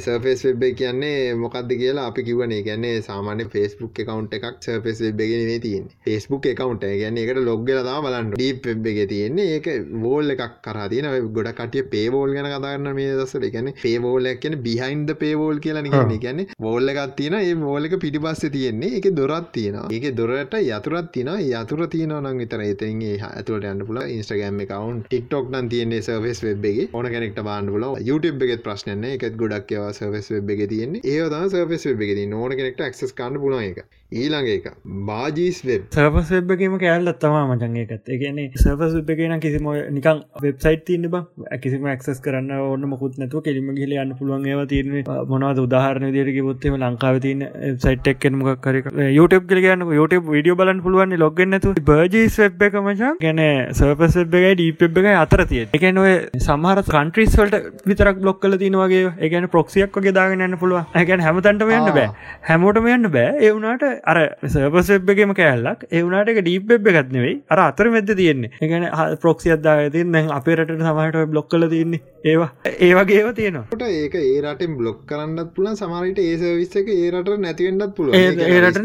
සර්ෆස් වෙබ් කියන්නේ මොකක්ද කියලා අපි කිවනේ ගැන්නේ සාමාන්‍ය ෆස්බුක් එකකවන්් එකක් සර්ෆස් වෙබ් එකන තියන් ෆස්බුක් එකකවන්ට ගැන්න එකට ලොග්ගල තම බලන්න. ඩීප් වෙබ් එක තියෙන්නේ. ඒක වෝල් එකක් කරතින ගොඩ කටිය පේවෝල් ගැන කතාරන්න මේ දසට ගැන පේවෝලක් කියන බිහින්ද පේවෝල් කියලා නිගන්න ගැන වෝල්ල එකක් තියෙන ඒ මෝලක පිටිපස්ස තියෙන්නේ. එක දොරත් තියෙන ඒක දොරට යතුරත් තින යතුර තියන නම් විතර එතන්ගේ ඇතුට යන්න පුල ඉස්ටගෑම් එකකවුන් ටික්ටොක් නම් තියන්නේ සර්වස් වෙබ්ගේ ඕන කෙනෙක්ට බාන්න පුල YouTube එකෙත් ප්‍රශ්නන එකත් ගොඩක් ඒවා සර්වස් වෙබ් එක තියන්නේ. ඒවතා සර්වස් වෙබ් එක ඕන කෙනෙක්ට ක්ස් කන්න පුල එක ඊළඟ එක බාජීස් වෙබ්. සර්පස් වෙබ්බකීම කෑල්ලත් තමා මචන් එකත් එකන්නේ සර්පස් වෙබ් එකන කිසිම නිකං වෙබ්සයිට් තින්න බ. කිසිම ක්සස් කරන්න ඕන්න මුකුත් නැතුව කෙලිම ගිල යන්න පුළුවන් ඒව තියන මොනවද උදාහරණ දිරක පුත්තේම ලංකාව තින සයිට් එක්ෙන් මොක්කර YouTube කලගන්න YouTube විඩියෝ බලන් පුළුවන් ලොගන්නතු බර්ජීස් වෙබ් එක මචන් ගැන සර්පස් වෙබ් එකයි ඩීප් එක අතර තිය එකන ඔය සමහර කන්ට්‍රීස් වලට විතරක් බ්ලොක් කල තිනවගේ ඒගැන ප්‍රොක්සියක් වගේ දාගන්න පුළුව ඇගැන හැමතන්ටම යන්න බෑ. හැමෝටම යන්න බෑ. ඒවුනාට අර සර්පස් වෙබ්බගේම කෑල්ලක්. ඒවුනාට එක ඩීප් වෙබ් එකත් නෙවෙයි. අර අතර මෙද තියෙන්නේ එකන ප්‍රොක්සි අදදා තින් දැන් අපේ රට සමහට බ්ලොක් කල තින්නේ ඒවා. ඒවගේව තියෙනවා. ට ඒක ඒරටෙන් බ්ලොක් කරන්නත් පුලන් සමරිට ඒ සවිස්ස එක ඒරට නැතිවෙන්නත් පුළුව ඒරට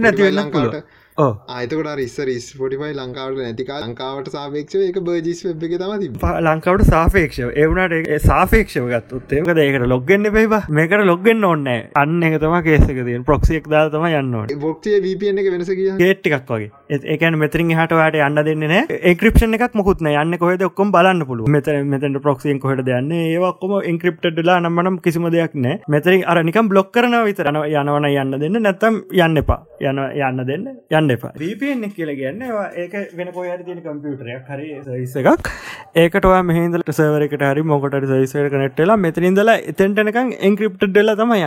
පුළුව ආතකට රිස්සර ස්පොටිපයි ලංකාවට නැතික ලංකාවට සාපේක්ෂ එක බර්ජිස් වෙබ් එක තම ති ලංකාවට සාපේක්ෂ ඒවනට සාපේක්ෂව ගත්තුත්තේක ඒකට ලොග්ගෙන්න්න පේවා මේකට ලොග්ගෙන් ඔන්න අන්න එක තම කේසකතිය ප්‍රොක්සියක් දා තම යන්නට බොක්තිය වපන එක වෙනස කිය ගේට් එකක් වගේ. ඒකන් මෙතරින් හටවාට යන්න දෙන්න ඒක්‍රපෂන් එකක් මොකුත්න යන්න කොහෙද? ඔක්කොම් බලන්න පුළුව මෙත මෙතට ප්‍රොක්සියෙන් කොහට දන්න ඒවක්කොම ඉන්ක්‍රප්ටඩලා නම්මනම් කිසිම දෙයක් නෑ මෙතරින් අර නිකම් බ්ලොක් කරන විතරන යනවන යන්න දෙන්න. නැත්තම් යන්න එපා. යන යන්න දෙන්න. යන්න යන්න එපා. එක කියලා කියන්නේ ඒක වෙන කොහේ තියෙන කම්පියුටරයක් හරි සර්විස් එකක්. ඒකට ඔයා මෙහි ඉඳලා සර්වර් එකට හරි මොකට හරි සර්විස් එකට කනෙක්ට් වෙලා මෙතන ඉඳලා එතෙන්ට එනකන් එන්ක්‍රිප්ටඩ් වෙලා තමයි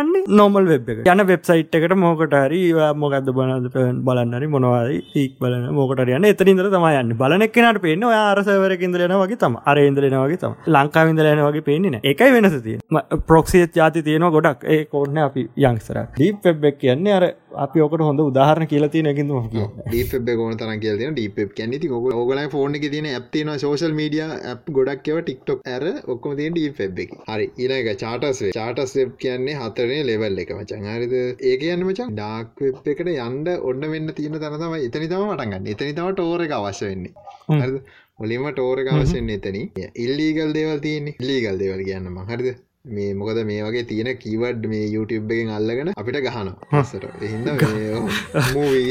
යන්නේ. නෝමල් වෙබ් එක. යන වෙබ්සයිට් එකට මොකට හරි මොකද්ද බලන්න හරි මොනවා හරි ඊක් බලන මොකට යන්නේ. එතන ඉඳලා තමයි යන්නේ. බලන එක්කෙනාට පේන්නේ ඔයා අර සර්වර් එකේ ඉඳලා එනවා වගේ තමයි. අර ඉඳලා එනවා වගේ තමයි. ලංකාවේ ඉඳලා එනවා වගේ පේන්නේ ඒකයි වෙනස තියෙන්නේ. ප්‍රොක්සියත් යාති තියෙනවා ගොඩක්. ඒක ඕනේ අපි යන්ග්ස්තරා ඩීප් වෙබ් කියන්නේ අර අපි ඕකට හොඳ උදාහරණ කියලා එකකින් මම ඩීප් ගෝන තරම් කියලා ඩීප් ඉතින් ඔයගොල්ලෝ ඕගොල්ලන්ගේ ෆෝන් එකේ තියෙන ඇප් තියෙනවා සෝෂල් මීඩියා ඇප් ගොඩක් ඒවා TikTok. ඇර ඔක්කොම තියෙන ඩීප් එකේ. හරි වෙබ් charters වෙබ් කියන්නේ හතරේ ලෙවල් එක මචං. හරිද? ඒ කියන්නේ මචං ඩාර්ක් වෙබ් එකට යන්න ඔන්න වෙන්න තියෙන තැන තමයි එතන තමයි පටන් ගන්න එතන තමයි ටෝර් එක අවශ්‍ය වෙන්නේ. මුලින්ම ටෝර එක අවශ්‍ය වෙන්නේ එතනින්. ඉල්ලීගල් දේවල් තියෙන්නේ. ඉල්ලීගල් දේවල් කියන්න මම හරිද මේ මොකද මේ වගේ තියෙන කීවඩ් මේ YouTube එකෙන් අල්ලගෙන අපිට ගහනවා සට එහින්ද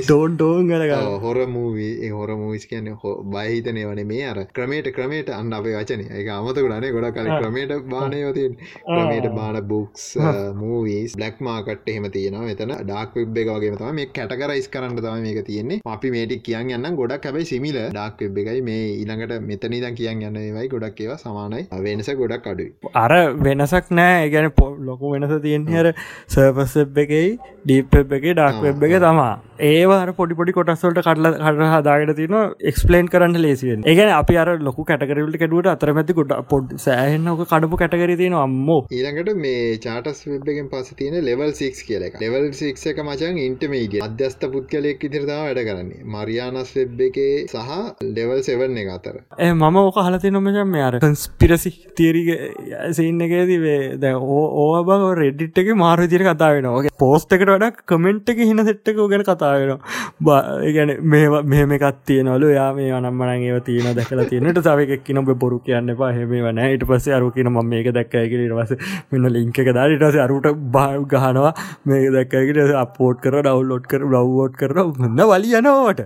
ටෝන් ටෝන් ගල හොර මූවී හොර මූවිස් කියන්න බයහිතනය වනේ. මේ අර ක්‍රමේට ක්‍රමේට අන්න අපේ වචන. එක අමතකුණනේ ගොඩ කල ක්‍රමේට බානයවතින් ක්‍රමේට බාන බුක්ස් මූවීස් බ්ලක් මාකට එහෙම තියෙනවා. මෙතන ඩක් වෙබ් එක වගේ තම මේ කැටකරයිස් කරන්න තම මේක තියෙන්නේ. අපි මේටික් කියන් යන්න ගොඩක් හැබයි සිමිල ඩක් වෙබ් එකයි. මේ ඊළඟට මෙතනිදන් කියන් යන්න ඒවයි ගොඩක් ඒවා සමානයි. වෙනස ගොඩක් අඩුයි. අර වෙනසක් නෑ. ගැන පො ලොකු වෙනස තියෙන හර සර්පස් වෙබ් එකයි ඩීප් එක ඩක් වෙබ් එක තමා. ඒවාර පොඩිපොඩි කොටස්වලට කටල කට හදාගට තින එක්ස්පලේන් කරන්න ලේසිවෙන් ඒගැන අපි අර ලොකු කටකරවලට කැඩුවට අතරමැති කොට පොඩ් සෑහන්නක කඩපු කැටකර තියෙන අම්මෝ. ඊළඟට මේ චාටස් වෙබ්ගෙන් පස තියෙන ලෙවල් සික් කියල ලෙවල් සික් එක මචන් ඉන්ටමේඩ අධ්‍යස්ත පුද්ගලයෙක් ඉදිරිතාව වැඩ කරන්නේ. මරියානස් වෙබ් එකේ සහ ලෙවල් සෙවන්න එක අතර. මම ඕක හලති නොමචන් මේ අර කන්ස්පිරසි තේරිග සින්න එකේදී දැ ඕ බං රෙඩිට් එක මාර විදිර කතා වෙනගේ පෝස්ට එකට වඩක් කමෙන්ට් එක හින සෙට්ටක ගැන කතා වෙනවා. බගැන මේ මෙහම එකත් තියනවලු. යා මේ අනම්මන ඒව තියන දැකලා තියනට සවකක් නොබ බොරු කියන්න පහම වන ඉට පස්ස අරු කියන ම මේක දැක්කයකිට වස මෙන්න ලිංක එක දාරිටස අරුට බා ගහනවා. මේ දැක්කකට අපෝට් කර ඩවල්ලෝඩ් කර බවෝඩ් කර න්න වලි යනවට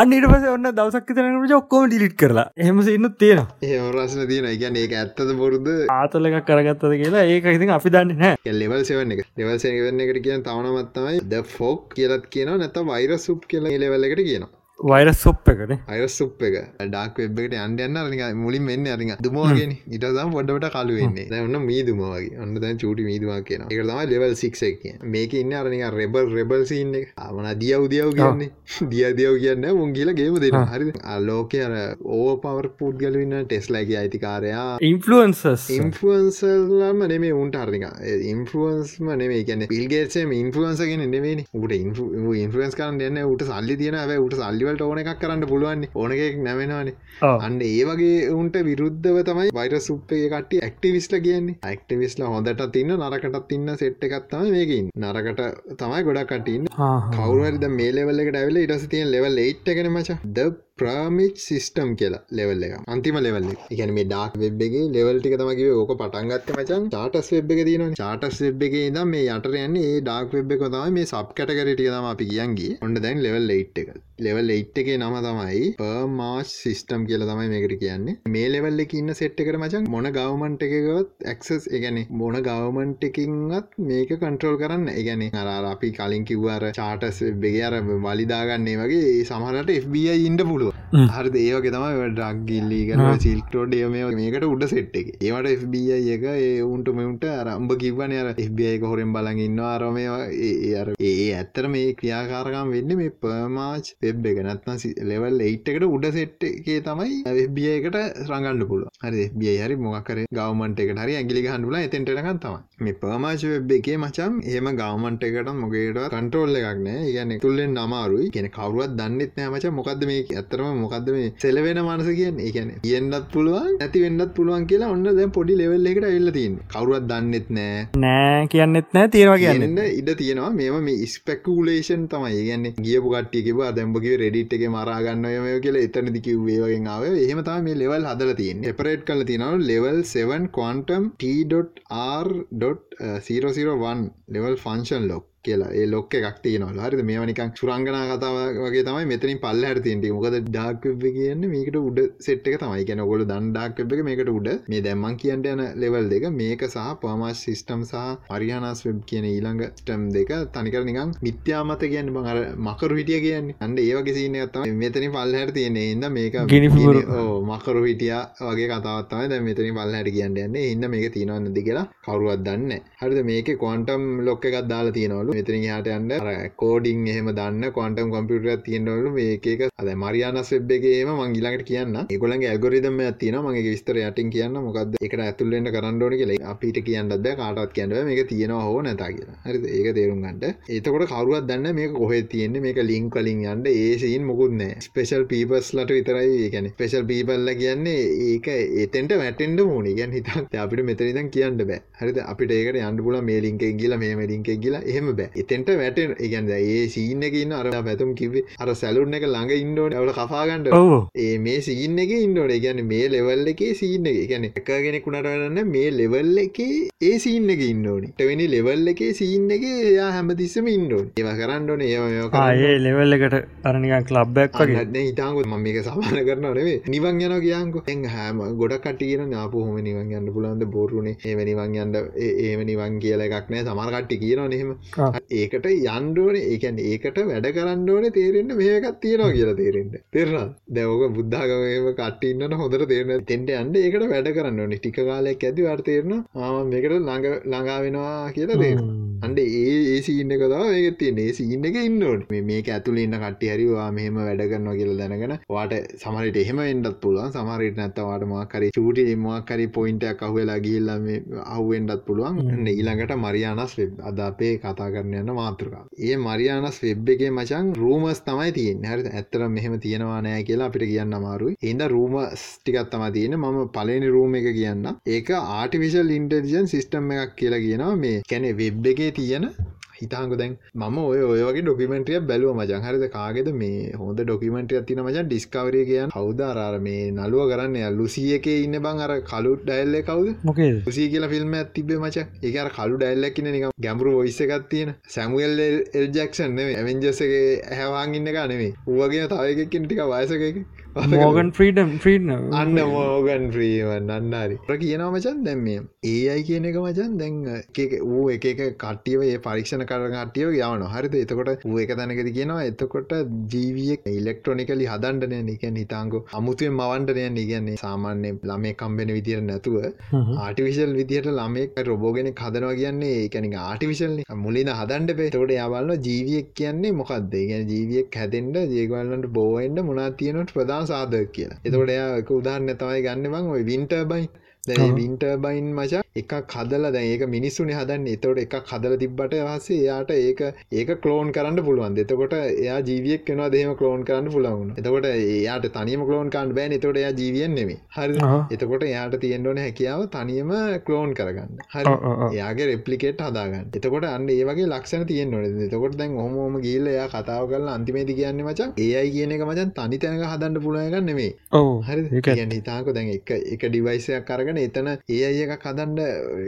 අන්නට පස ඔන්න දවසක් තනට ඔක්කෝම ඩිලිට් කරලා. එහෙම ඉන්න තියෙන ඒ රසන තියෙන ගැන ඒ ඇත්තද බොරුද? ආතල එකක් කරගත්තද කියලා ඒක ඉතින් අපි දන්න නෑ ලෙවල් සෙවන්න එක. ලෙවල් සෙවන්න එකට කියන තවනමත්තමයි ද ෆෝක් කියලත් කියන නැත වෛර සුප් කියලා ලෙවල් එකට කියනවා. වෛරස් සොප් එකන. අය සුප් එක. ඩක් වෙබ්බට අන්ඩ යන්න අරි මුලින් වෙන්න අරි දුමෝගෙන ඉටසම් පොඩට කලු වෙන්නේ. දැන්න මීදුමවගේ ඔන්න දැන් චූටි මීදුවා කියන එක තමයි ලෙවල් සික් එක මේක ඉන්න අරනික රෙබල් රෙබල් සින්න අමන දියව් දියව් කියන්නේ. (laughs) දිය දියව් කියන්න මුන් කියල ගේම දෙෙන හරි ලෝක අර ඕ පවර් පුද්ගලන්න ටෙස්ලයිගේ අයිතිකාරයා. ඉන්ෆලන්සස් ඉන්ෆලන්සල්ලම නෙමේ උන්ට අරනික ඉන්ෆලන්ස්ම නෙමේ කියන පිල්ගේසේ ඉන්ෆලන්සගෙන නෙවේ උට ඉන්ෆලන්ස් කරන්න දෙන්න උට සල්ලි තියෙන ෑ උට සල්ලි වැඩිවලට ඕන එකක් කරන්න පුළුවන් ඕනකෙක් නැවෙනවානේ. අන්න ඒ වගේ උන්ට විරුද්ධව තමයි වයිර සුප්පේ කට ඇක්ටිවිස්ල කියන්නේ. ඇක්ටිවිස්ල හොඳට තින්න නරකටත් තින්න සෙට් එකත්තම මේකින් නරකට තමයි ගොඩක් කටින් ආහා. කවරුවරිද මේ ලෙවල්ලට ඇවල ඉටස තියෙන් ලෙවල් ඒට් එකන මච. ද ප්‍රමිච් සිිස්ටම් කියලා ලෙවල් එක අන්තිම ලෙවල් එකන මේ ඩක් වෙබ්ගේ ලෙවල් ටික තමගේ ඕක පටන්ගත්ත මචන් චාටස් වෙබ් එක තින චාටස් වෙබ් එක දම් මේ යට යන්නේ ඒ ඩක් වෙබ් එක තමයි මේ සබ් කටකරටික තම අපි කියන්ගේ ඔන්න දැන් ලෙවල් ඒට් එක. ලෙවල් ඒට් එක නම තමයි පර්මාස් සිිස්ටම් කියල තමයි මේකට කියන්නේ. මේ ලෙවල් එක ඉන්න සෙට් එකට මචන් මොන ගවමන්ට එකගත් ඇක්සස් එකගැන මොන ගවමන්ට එකින්ත් මේක කන්ට්‍රෝල් කරන්න. ඒගැන අර අපි කලින් කිව්වර චාටස් අර වලිදාගන්නේ වගේ සමහරට FBI ඉන්ඩ පුළුව. හරි ඒක තමයි ඩක්ගිල්ලීගන ආ. සිල්ටෝඩ් එම මේකට උඩ සෙට් එක. ඒවට FBI එක ඒ උන්ට මෙුන්ට අරම්භ කිවන අර FBI එක හොරෙන් බලන් ඉන්න අරමය ඒ ඇත්තර මේ ක්‍රියාකාරකම් වෙන්න මේ පර්මාච් වෙබ් එක නත්න ලෙවල් එකට උඩ සෙට් එකේ තමයි FBI එකට රඟන්න පුල හරි FBI හරි මොකර ගවමන්ට එකට හරි ඇගිලි හන්ඩුල එතෙන්ටකන් තම මේ පර්මාච් වෙබ් එකේ මචම් ඒම ගවමන්ට එකට මොකේට කන්ට්‍රෝල්ල එකක්න ගැන තුල්ලෙන් නමාරුයි. කියෙන කවරුවත් දන්නෙත් නෑ මච මොකක්ද මේ ඇත්තරම මොකක්ද මේ සෙලවෙන මනස කියෙන් ඒකන කියන්නත් පුළුවන් ඇති වෙන්නත් පුළුවන් කියලා ඔන්න දැ පොඩි ලෙවල් එකට එල්ලතින් කවරුවත් දන්නෙත් නෑ. නෑ කියන්නෙත් නෑ තියෙනවා කියන්න ඉඩ තියෙනවා. මේම මේ ස්පෙක්කූලේෂන් තමයි. ගන්න ගියපු කට්ටියක දැම්බගේ රෙඩිට් එක මරාගන්න යම කියලා එතනදි කිව්වේවගෙන් ආව. එහෙම තම මේ ලෙවල් හදල තියෙන් එපරේට් කල තිනව level 7 quantum t.r.001 level function lock කියලා. ඒ ලොක්ක එකක් තියනවල හරිද? මේවනිකක් සුරංගනා කතාව වගේ තමයි මෙතනින් පල්ල හට තියන්ට මොකද ඩාක්ව කියන්න මේකට උඩ සෙට් එක තමයි. ගැන ගොල දන්ඩාක් එක මේකට උඩ. මේ දැම්මන් කියන්ට යන ලෙවල් දෙක මේක සහ පමාශ සිිස්ටම් සහ අරියානස් වෙබ් කියන ඊළඟ ස්ටම් දෙක තනිකර නිකං මිත්‍යාමත කියන්න බං අර මකරු හිටිය කියන්නේ. අන්ඩ ඒවගේ සිීන ඇත්තම මෙතනි පල්ල හට තියෙන ඉද මේක. ඕ මකරු හිටිය වගේ කතාවත්තම දැ මෙතනි පල්ල හට කියන්න යන්න. ඉන්න මේක තියෙනවන්න දි කියලා කවරුවත් දන්න හරිද? මේක කොන්ටම් ලොක්ක එකක් දාලා තියෙනවලු මෙතරින් හට අන්න කෝඩිං එහෙම දන්න කොන්ටම් කොම්පියුටර තියෙනවලු මේක අද මරියානස් වෙබ් එකේම මංගිලට කියන්න. ඒගොලගේ ඇගොරිදම තින මගේ විස්තර යටින් කියන්න. මොකද එකට ඇතුල්ලෙන්ට කරන්නඩෝන කියල. අපිට කියන්නද කාටත් කියන්නව මේක තියෙනවා හෝ නැතා කියලා. හරි ඒක තේරුම් ගන්නට ඒතකොට කවරුවත් දන්න මේ කොහෙ තියෙන්නේ. මේක ලිංක් කලින් යන්න. ඒසින් මුකුත්නෑ ස්පේෂල් පීපස් ලට විතරයි ගැන ස්පේෂල් පීපල්ල කියන්නේ ඒක එතෙන්ට වැටෙන්ඩ මූුණ ගැන් හිත අපිට මෙතනිදන් කියන්න බෑ. හරිද? අපිට ඒකට අන්ඩ පුල මේ ලින්ක ගිල මේ ලින්ක ගිල එහෙම බෑ. එතෙන්ට වැටෙන් ඒගැන්ද ඒ සීන එක ඉන්න අර පැතුම් කිවේ අර සැලුන් එක ළඟ ඉන්ඩෝන ඇවල කපාගන්ඩ ඔව්. ඒ මේ සීන එක ඉන්නඩ ගැන මේ ලෙවල් එකේ සීන එක. ගැන එක කෙනෙකුණට වන්න මේ ලෙවල් එකේ ඒ සීන එක ඉන්නඩෝනි ටවෙනි ලෙවල් එකේ සීන එක එයා හැමතිස්සම ඉන්නඩෝන් ඒව කරන්නඩන ඒ ආයේ ලෙවල් එකට අරනිකන් කලබ්බැක් වගේ. න්න හිතාංගොත් ම මේක සමාන කරන නේ නිවන් යන කියන්ක එ හෑම ගොඩ කටියන නාපු හොම නිවන් යන්න පුලන්ද බොරුණේ ඒම නිවන් යන්න ඒම නිවන් කියල එකක් නෑ. සමරකට්ටි කියන නෙම. ඒකට යන්ඩෝන ඒකැන් ඒකට වැඩ කරන්නඩෝන තේරෙන්ට මේකත් තියෙනවා කියලා තේරෙන්ට තෙරන දැවක බුද්ධාගම කටඉන්න හොඳට තේරන තෙන්ට අන්ඩ ඒකට වැඩ කරන්න ඕනි. ටික කාලයක් ඇති වර්තේරන ආම මේකට ළඟ ළඟා වෙනවා කියලා තේරෙන අන්ඩ ඒ ඒ සින්න කතාව ඒක තියන්නේ. සින්න එක ඉන්නට මේක ඇතුල ඉන්න කට්ටි හරිවා මෙහම වැඩ කරනවා කියල දැනගෙන වාට සමරට එහෙම එන්ඩත් පුළුවන්. සමරට නැත්තවාට මක්කරි චූටි මක්කරි පොයින්ටයක් අහුවෙලා ගිල්ලම අහුවෙන්ඩත් පුළුවන්. ඊළඟට මරියානස් අද අපේ කතා කරන යන්න මාතෘකා ඒ මරියානස් වෙබ් එකේ මචන් රූමස් තමයි තියෙන් හරි ඇත්තර මෙහම තියෙනවා නෑ කියලා අපිට කියන්න අමාරුයි. එන්ද රූමස් ටිකත් තම තියෙන මම පලනි රූම එක කියන්න ඒක ආටිවිශල් ඉන්ටර්ජන් සිිස්ටම් එකක් කියලා කියනවා. මේ කැනෙ වෙබ් එකේ තියෙන හිතාංග දැන් මම ඔය ඔයගේ ඩොකිමෙන්ටිය බැලුව මජන් හරිද? කාගෙද? මේ හොඳ ඩොකිමෙන්ටිය තින මචන් ඩිස්කවරය කියන් හවදාරාර මේ නලුව කරන්න? ලුසිය එක ඉන්න බං අර කලුට් ඩැල්ල කවුද? මොකේද? සී කියලා ෆිල්ම් ඇතිබේ මච. ඒක කලු ඩැල්ලක්න නික ගැඹරු ඔයිස්ස එකක් තියෙන. සැමුවල් එල් ජක්ෂන් නෙේ ඇවෙන්ජසගේ ඇහවාන් ඉන්න නෙමේ ඌවගේ තවයකින් ටික වයසක මෝගන් ෆ්‍රීඩම් ෆ්‍රීඩ් අන්න මෝගන් ්‍රීවන් අන්නාරි ප්‍ර කියනවා මචන් දැම්මේ ඒ අයි කියන එක මචන් දැන් වූ එක කට්ටියව ඒ පරීක්ෂණ කර කට්ටියව යවන හරිද? එතකොට වූ එක තැනකද කියනවා එතකොට ජීවියක් ඉලෙක්ට්‍රොනිකලි හදන්ඩනය නිකන් හිතාංගු අමුතුවෙන් මවන්ඩනය නිගන්නේ සාමාන්‍ය ළමේ කම්බෙන විදිර නැතුව ආටිවිශල් විදිහට ළමෙක් රොබෝගෙන හදනවා කියන්නේ ඒකැනි ආටිවිශල් මුලින හදන්ඩ පේ තොට යාවල්ල ජීවියක් කියන්නේ මොකක්ද ගැන ජීවියක් හැදෙන්ට ජේගවල්ලට බෝවෙන්ඩ මුණනා තියනට ප්‍රධාන සාධක කියලා. එතකොට එයා එක උදාහරන්න තමයි ගන්න බං ඔය වින්ට බයි දැ වින්ටර්බයින් මචා එක කදල දැ ඒක මිනිස්සුන හදන්න. එතවට එක කදල තිබ්බට හසේ එයාට ඒක ඒක කලෝන් කරන්න පුළුවන් එතකොට එයා ජීවියක් කෙනවා දෙම කලෝන් කරන්න පුලවුන් එතකොට එයාට තනියම කලෝන් කාන්ඩ බෑන්. එතොට එයා ජීවියෙන් නෙමේ හරි එතකොට එයාට තියෙන්ඩෝන හැකියාව තනියම කලෝන් කරගන්න. හරි. එයාගේ රෙප්ලිකේට් හදාගන්න. එතකොට අන්න ඒවගේ ලක්ෂණ තියෙන් නොද එතකොට දැන් හොමෝම ගිල්ල එයා කතාව කරලා අන්තිමේති කියන්න මචන් ඒයි කියන එක මචන් තනි තැනක හදන්න පුළුවගන්න නෙමේ හරි හිතාක දැන් එක එක ඩිවයිසයක් කරගෙන එතන ඒ අය එක කදන්ඩ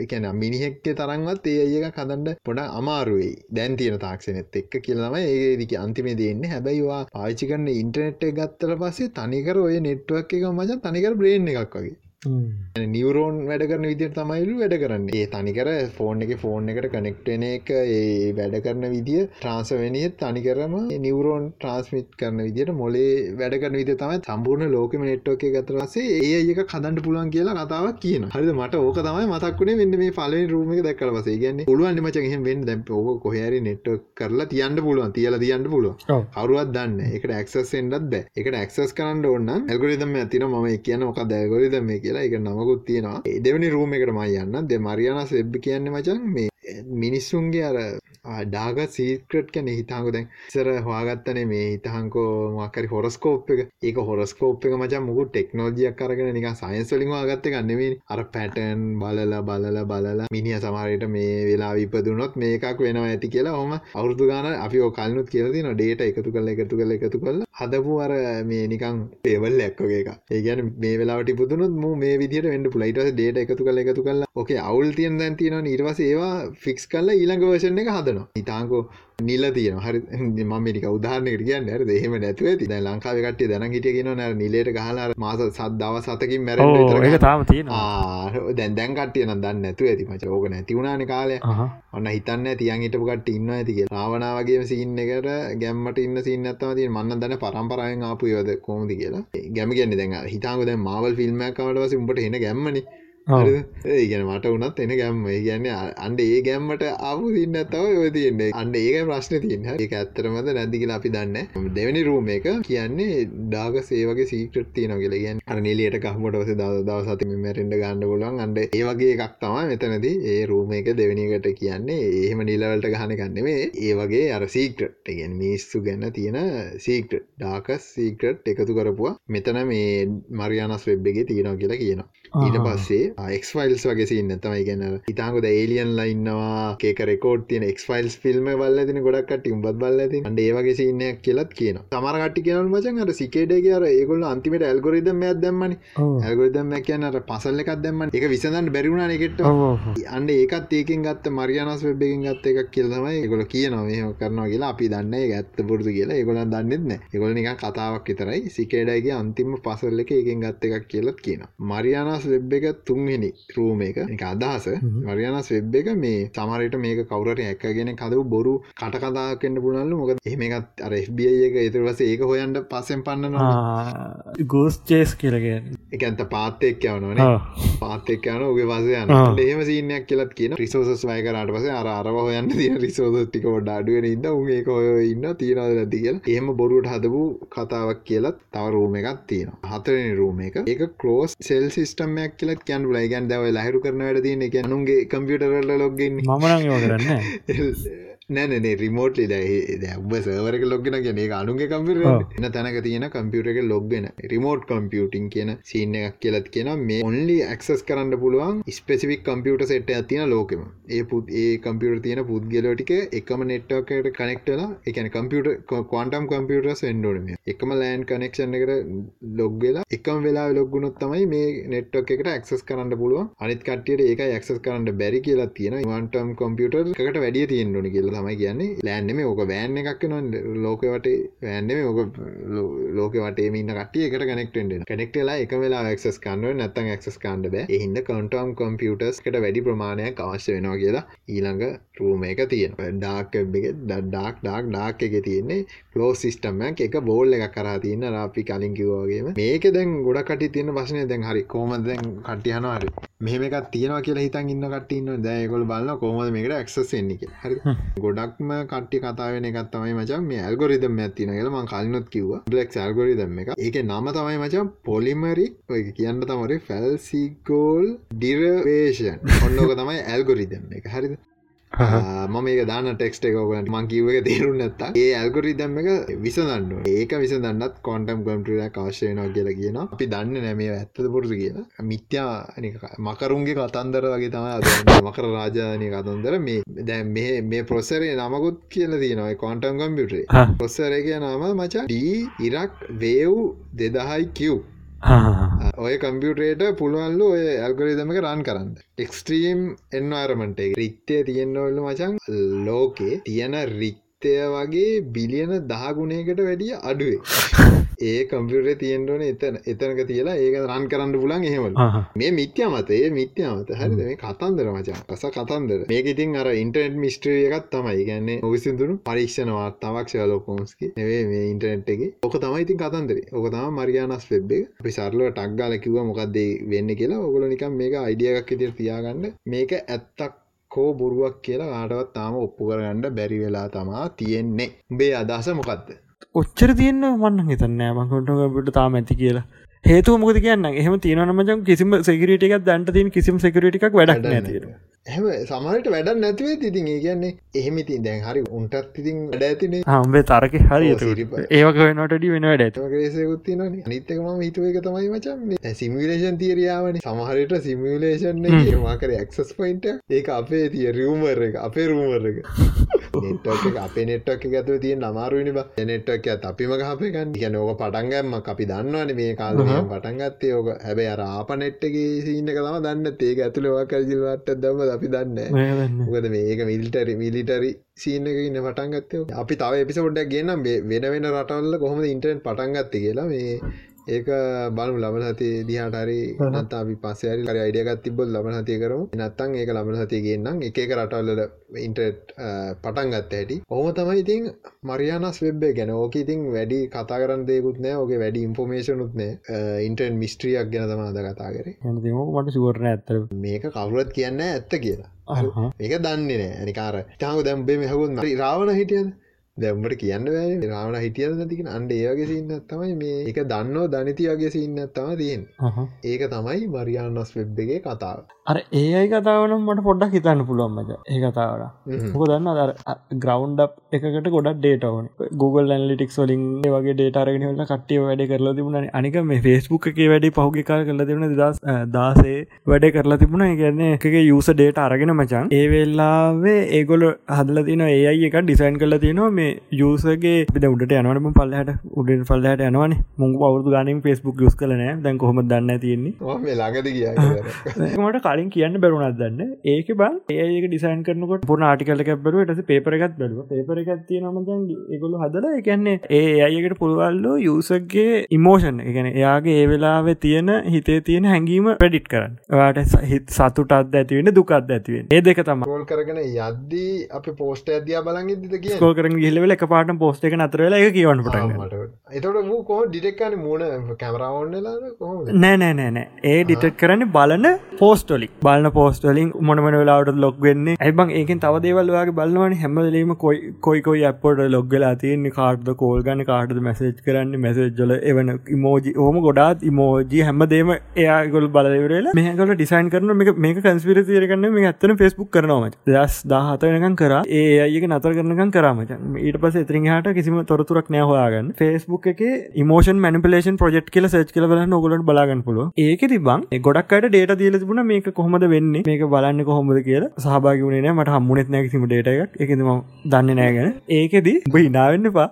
එකන මිනිහෙක්ක තරන්වත් ඒ අය එක කදන්ඩ පොඩ අමාරුවයි. දැන් තියෙන තාක්ෂණෙත් එක්ක කියලම ඒදික අන්තිමේ දෙන්නේ. හැබැයිවා පාචි කරන්න ඉන්ටනෙට් ගත්තර පස්සේ තනිකර ඔය නෙට්ුවක් එක මචන් තනිකර බ්‍රේන් එකක් වගේ. නිවරෝන් වැඩ කරන විදිට තමයිලු වැඩ කරන්න. ඒ තනිකර ෆෝන් එක ෆෝන් එකට කනෙක්ටන එක ඒ වැඩ කරන විදිිය ට්‍රන්සවෙනිය තනිකරම නිවරෝන් ට්‍රන්ස්මිට් කරන විදිට මොලේ වැඩ කරන විද තමයි සම්පූර්ණ ලෝකම නෙට්ෝක ගතරසේ ඒ ඒක කදන්ට පුලන් කියලා කතාවක් කියන හරි මට ඕක තමයි මතක්ුණේ වෙන්න මේ පල රූම දක්කල පසේ ගන්න පුළුවන් මචගෙන් වෙන් දැ ඕක කොහරි නෙට්ව කරලා තියන්න පුළුවන්. තියල තියන්න පුළුව කවරුවත් දන්න එකට ක්සස් එන්ඩත් බෑ. එකට ක්සස් කරන්න ඕන්න ඇල්ගොරිදම ඇතින ම කියන මොක දැගොරිදම කියලා එක නමකුත් තියෙනවා. දෙවනි රූම එකට මයි යන්න දෙ මරියානස් වෙබ් කියන්න මචන් මේ මිනිස්සුන්ගේ අර ඩාග සීක්‍රට් කැන හිතාංකු දැන් සර හවාගත්තන මේ හිතහන්කෝ මක්කරි හොරස්කෝප් එක. ඒක හොරස්කෝප් එක මචන් මුකු ටෙක්නෝජියක් කරගෙන නික සයින්ස්වලින් වාගත්ත ගන්නෙමේ අර පැටන් බලල බලල බලලා මිනිිය සමහරයට මේ වෙලා විපදුනොත් මේකක් වෙනවා ඇති කියලා හොම අවුරදු ගාන අපි ඕකල්නුත් කියලති න ඩේට එකතු කල එකතු කල එකතු කල හදපු අර මේ නිකං පේවල් එක්කගේ එක ඒගැන මේ වෙලාට පුදුනුත් මු මේ විදිට වෙන්ඩ පුලයිට ඩේට එකතු කල එකතු කල ඕකේ අවුල් තියන් දැන් තියෙන නිර්වස ඒවා ෆික්ස් කල්ල ඊළඟ වර්ෂණ එක හදනවා. ඉතාංකෝ නිල තියන හරි මමික උදාහරනකට කියන්න ඇර දෙහෙම නැතුව ඇති. දැ ලංකාව කටේ දැන හිටිය කියන නැ නිලට ගහලා මාස සද්දාව සතකින් මැර තාම දැන් දැන් කටිය නම් දන්න නැතු ඇති. මච ඕක නැතිවුණන කාලය. ඔන්න හිතන්න තියන් හිටපු කට ඉන්න ඇතික රාවනාවගේ සින්න එකට ගැම්මට ඉන්න සින්න ඇත්තම තිය මන්න දන්න පරම්පරායෙන් ආපු යෝද කෝමති කියලා. ගැම කියන්න දැන් හිතාක දැ මවල් ෆිල්ම්මකවට වස උඹට එන ගැම්මනි ඒගැන මට උනත් එන ගැම්ම. ගැන්න අන්ඩ ඒ ගැම්මට අපු සින්න තව ඔය තියන්නේ. අන්ඩ ඒක ප්‍රශ්න තියන්න. ඒ ඇත්තරමද නැදිකිල අපි දන්න දෙවැනි රූම එක කියන්නේ ඩාග සේවගේ සීක්‍රට තියනගල ගැන් අනිලියට කහමටවස දව දව සතිම මැරෙන්ට ගන්න පුලන් අන්ඩ ඒවගේ එකක් තමා මෙතනද ඒ රූම එක දෙවැනිකට කියන්නේ. ඒහෙම නිලවලට ගහන ගන්නෙවේ ඒ වගේ අර සීක්‍රට් ගෙන් මිස්සු ගැන්න තියෙන සීක්‍රට් ඩාකස් සීක්‍රට් එකතු කරපුවා. මෙතන මේ මරියානස් වෙබ්බගේ තියෙනවා කියලා කියනවා. ඊට පස්සේ එක්ෆයිල්ස් වගේ සින්න තමයි ගැන ඉතාකොද ඒලියන් ලයින්නවා කේක රෙකෝඩ් තියෙන එක්ෆයිල්ස් ෆිල්ම් බල්ල තින ගොඩක්ට උඹත් බල්ල ති අන්ඩ ඒවගේ සින්නයක් කියලත් කියන සමරට කියන මචන් අර සිකේඩේ අර ඒගොල අන්තිමට ඇල්ගොරිදම ඇදම්මන ඇල්ගොරිදම කියනට පසල්ල එකක් දෙම එක විසඳන්න බැරිුණ එකට අන්ඩ ඒකත් ඒකින් ගත්ත මරියනස් වෙබ්බෙකින් ගත්ත එකක් කියලමයි ගොල කියනවා. කරනවා කියලා අපි දන්න ඇත්ත පුරදු කියලා. ඒගොලන් දන්නෙත්න ඒගොල නික කතාවක් විතරයි. සිකේඩයිගේ අන්තිම පසල්ල එක ඒකින් ගත්ත එකක් කියලත් කියන මරියානස් වෙබ් එක තුන්වෙනි රූම එක. එක අදහස. මරියනස් වෙබ් එක මේ සමරයට මේක කවරට ඇක්කගෙන කදව බොරු කටකදාකෙන්ට පුලල්ලු මොක එහෙමකත් අර FBI එක ඉතුරවස ඒක හොයන්ට පස්සෙන් පන්නනවා ගෝස් චේස් කියලගෙන එක ඇත පාත්තෙක් යවනනේ පාත්තෙක් යන ඔගේ වසයන එහෙම සිීනයක් කියලත් කියන රිසෝසස් වය කරට පස අර අරව හොයන්න තිය රිසෝස ටික ොඩ අඩුවෙන ඉද උගේ කොය ඉන්න තියෙනවද නැති කියල. එහෙම බොරුට හදපු කතාවක් කියලත් තව රූම එකක් තියෙන හතරනි රූම එක. ඒක කලෝස් සෙල් සිස්ටමයක් කියලත් කියන්න ලයිගන් දව ලහිරු කරන වැඩ තියන එක නුගේ කම්පියටරල ලොග්ගන්න මනං කරන්න නෑනේ රිමෝට්ලි දැ ඔබ සවරක ලොගෙන කියන එක අනුගේ කම්පිර එන තැනක තියෙන කම්පියුට එක ලොග්ගෙන රිමෝට් කම්පියුටින් කියන සිීන එකක් කියලත් කියන මේ ඔන්ලි ඇක්සස් කරන්න පුළුවන් ස්පෙසිික් කම්පියුට සෙට් ඇතින ලෝකෙම. ඒ පුත් ඒ කම්පියුට තියෙන පුද්ගලෝටික එකම නෙට්වකට කනෙක්ටලා එකන කම්පියට කොන්ටම් කම්පියුටස් එන්ඩෝනම එකම ලෑන් කනෙක්ෂන් එකට ලොග්වෙලා එකම වෙලා ලොග්ගුණොත් තමයි මේ නෙට්වක් එකට ඇක්සස් කරන්න පුළුවන්. අනිත් කටියට ඒක ඇක්සස් කරන්න බැරි කියලා තියෙන වන්ටම් කම්පියුටර් එකට වැඩිය තියෙන්ඩුන කියලා තමයි කියන්නේ ලෑන්නෙම ඕක බෑන් එකක් න ලෝකවට වැෑන්නෙම ඕක ලෝක වටේ ඉන්න කට එකට කනෙක්ටෙන්ඩ කනෙක්ටලා එක වෙලා ක්ස් කන්නුව නැත්තන් ක්ස් කන්ඩ බෑ. එහින්ද කන්ටම් කම්පියටස් කට වැඩි ප්‍රමාණයක් අවශ්‍ය වෙනවා කියලා ඊළඟ රූම එක තියෙන ඩාක් ඩාක් ඩාක් ඩාක් එක තියෙන්නේ ලෝ සිිස්ටම්මක් එක බෝල් එක කරා තියන්න රාපි කලින් කිවවාගේම මේක දැන් ගොඩ කට තියෙන වශනය දැන් හරි කෝම දැන් කටියනවාරි මෙහමක් තියෙනවා කියලා හිතන් ඉන්න කටන්න දැයකොල් බලන්න කෝමද මේකට ක්සෙන්න්නේ හරි ගොඩක්ම කට්ටි කතාවෙන එකත් තමයි මචන් මේ ඇල්ගොරිදම් ඇතින කියලම කලනොත් කිව්ව. බ්ලෙක් ඇල්ගොරිදම් එක ඒක නම තමයි මචන් පොලිමරි ඔය කියන්න තමරි ෆැල්සිගෝල් ඩිරවේෂන් ඔන්නෝක තමයි ඇල්ගොරිදම් එක. හරිද? මම මේ දාන ටෙක්ස්ට එකෝගලට මං කිව එක තේරුම් නැත්තා ඒ ඇල්ගොරිදම් එක විසඳන්න ඒක විසඳන්නත් කොන්ටම් කම්ටරය කාශයනවා කියලා කියන අපි දන්න නැමේ ඇත්තද පුරුදු කියලා. මිත්‍යා මකරුන්ගේ කතන්දර වගේ තම මකර රාජානය කතන්දර. මේ දැ මේ මේ ප්‍රොසරේ නමකුත් කියල තියෙනවයි කොන්ටම් කම්පියුටරේ පොස්සර එක. නම මචා ඩී ඉරක් වේව් දෙදහයි කිව් ඔය කම්පියුටේට පුළුවන්ලු ඔය ඇල්ගොරිදමක රන් කරන්න. එක්ස්ට්‍රීම් එන්වාරමට රික්තය තියෙන්න්නවල්ල මචන් ලෝකේ තියෙන රික්තය වගේ බිලියන දහගුණයකට වැඩිය අඩුවේ. ඒ කම්පියුටේ තියෙන්ටන එතන එතනක තියලා ඒක රන් කරන්න පුලන් එහෙමල්. මේ මිත්‍යමත ඒ මිත්‍යමත හරිද? මේ කතන්දර මචා. කස කතන්දර. මේක ඉතින් අර ඉන්ටර්නෙට් මිස්ට්‍රිය එකත් තමයි. ගැන්නේ ඔවිසිදුරු පරීක්ෂණවා තමක් ශලෝකෝන්ස්කි නෙවේ මේ ඉන්ටර්නෙට් එක. ඕක තමයි ඉතින් කතන්දර. ඕක තම මරියානස් වෙබ්බේ අපි සරලුව ටක්ගාල කිව්ව මොකක්දේ වෙන්න කියලා. ඔගොල නිකම් මේක අයිඩියයක් ඉදිර තියාගන්න. මේක ඇත්තක් කෝ බොරුවක් කියලා ආටවත් තාම ඔප්පු කරගන්න බැරි වෙලා තමා තියෙන්නේ. බේ අදහස මොකක්ද ඔච්චර තියන්න මන්න හිතන්නෑ මකට තාම ඇති කියලා. හේතු මොකද කියන්න? එහෙම තියනමජම් කිසිම සෙකරටික් දැන්ට තින් කිසිම සෙකරටික් වැඩක් නැතිර එහම සමහට වැඩ නැතිවේ තිතින් ඒ කියන්නේ එහෙමති දැන් හරි උන්ටත් ඉතින් වැඩ ඇතිනේ. හම්බේ තරක හරි ඒවක වෙනටඩි වෙන වැඩ ඇත. ගේසයකුත්තින නිතකම හිතුව එක තමයි මචන් සිමිලේෂන් තීරියාවන සමහරට සිමිලේෂන් මාකර එක්සස් පයින්ට ඒ අපේ තිය රියවමර් එක අපේ රූමර් එක. අපේ නෙට්ක් ඇතුව තිය අමාරුවනි බ. නෙට්ක් ඇත් අපිම හපකන් කියන ඕක පටන්ගම්ම අපි දන්නවන. මේ කාල පටන්ගත්තේ ඕක හැබැ අර ආප නෙට්ටගේ සිීන්න කළම දන්න. ඒක ඇතුළවා කරජිල්වට දම අපි දන්න මොකද මේක මිල්ටරි මිලිටරි සීනක ඉන්න පටන්ගත්තය අපි තව එපිසොඩ්ඩක් ගෙනම් වෙන වෙන රටල්ල කොහොම ඉන්ටරෙන්ට් පටන්ගත්ති කියලා මේ ඒක බලු ලබන සති දිහාට හරි නත් අපි පස්සරි කර අයිඩියගත් තිබොල් ලබන සතිය කරම. නත්තන් ඒක ලබන සතිය ගන්නම් එක රටල්ල ඉන්ටරට් පටන් ගත්ත හැටි. ඔහම තමයි ඉතින් මරියානස් වෙබ්බේ ගැන. ඕක ඉතින් වැඩි කතා කරන්න දෙකුත් නෑ ඕගේ වැඩි ඉන්ෆෝමේෂනුත්නෑ ඉන්ටර්න් මිස්ට්‍රියක් ගැන තම අද කතා කර. මට සුවරණ ඇත මේක කවුරත් කියන්න ඇත්ත කියලා. ඒක දන්නේ නෑ. ඇනිකාර තාව දැම්බේ මෙහකුත් රාවණ හිටියද දැම්මට කියන්න බෑ රාවන හිටියද නැතිකෙන අන්ඩ ඒවගේ සින්න තමයි මේ එක දන්නෝ දනිතියගේ සින්න තම තියෙන් ඒක තමයි මරියාන්නස් වෙබ්බගේ කතාව. අර ඒ අයි කතාවනම් මට පොඩ්ඩක් හිතන්න පුළුවන්මට ඒ කතාවට හොක දන්න අර ග්‍රවන්් එකට ගොඩක් ඩේටවන Google ඇන්ලිටික්ස් වලින් වගේ ඩේටරගෙන හල කට්ටිය වැඩ කරලා තිබුණ අනික මේ ෆෙස්බුක් එක වැඩි පහුගි කාර කරලා තිබුණ දස් දාසේ වැඩ කරලා තිබුණ. ගැන්න එක යුස ඩේට අරගෙන මචන් ඒ වෙල්ලාවේ ඒගොල හදල තින ඒ අයි එක ඩිසයින් කරලා තිනවා මේ යසගේ උඩට යනවනම පල්ලහට උඩට පල්ලහට යනවන. මුං අවුදු ගනින් ෆෙස්බුක් යස් කලන දැන් කොහොම දන්න තියෙන්නේ ලාගද කිය (laughs) මට කලින් කියන්න බැරුණත් දන්න? ඒක බං ඒක ඩිසයින් කරනකොට පුර ආටිකලක බැරුව ට පේපරගත් බැලුව. පේපර එකත් තිය නමදන් එකගොලු හදල එකන්නේ ඒ අයකට පුළුවල්ලු යසගේ ඉමෝෂන් එකන එයාගේ ඒ වෙලාව තියෙන හිතේ තියෙන හැඟීම ප්‍රඩිට් කරන්න. වාට හිත් සතුටත් ඇතිවෙන දුකත් ඇතිවෙන ඒ දෙක තම කරගෙන යද්දී අප පෝස්ට ඇදයා බලන් ඉදිද කිය කෝ කරන ගිල්ලවෙල එක පාට පෝස්ට එක නතරවෙලා එක කියවන්න පට එතට වූ කෝ ඩිටෙක්කන මුණ කැමරවන්නලා නෑ? නෑ නෑනෑ ඒ ඩිටෙක් කරන්න බලන පෝස්ටොලි බලන පෝස්ටලින් මොනමන වෙලාවට ලොක් වෙන්නේ? ඇබන් ඒකෙන් තව දේවල්වාගේ බලවන හැමදලීම කොයි කොයි කොයි අපපොට ලොග්ගලා තියන්නේ? කාර්ද කෝල් ගන්න? කාටද මැසේජ් කරන්න? මැසේජ්ජල එවන ඉමෝජි ඕම ගොඩාත් ඉමෝජී හැමදේම එයාගොල් බලවරලා මේකල ඩිසයින් කරන මේක කන්ස්පිර තිරගන්න මේ ඇත්තන ෆෙස්බුක් කරනවා දස් දාහතනකන් කර. ඒ අයක නතර කරනකන් කරාමච ඊට පස ඉතිරින් හට කිසිම තොරතුරක් නෑහවාගන්න ෆෙස්බුක් එක මෝෂන් මනිපලේෂන් ප්‍රජෙක්් කියල සච් කල බලන්න ඔගලට බලාගන්න පුල ඒක තිබන් ගොඩක්කට ඩේට දීල තිබුණ මේක කොහොමද වෙන්නේ? මේක බලන්න කොහොමද කියලා. සහභාගුණේ මට හම්මුණෙත් නෑ කිසිම ඩේට එකක්. එකම දන්න නෑගෙන ඒකෙදී බහිනාවෙන්න පා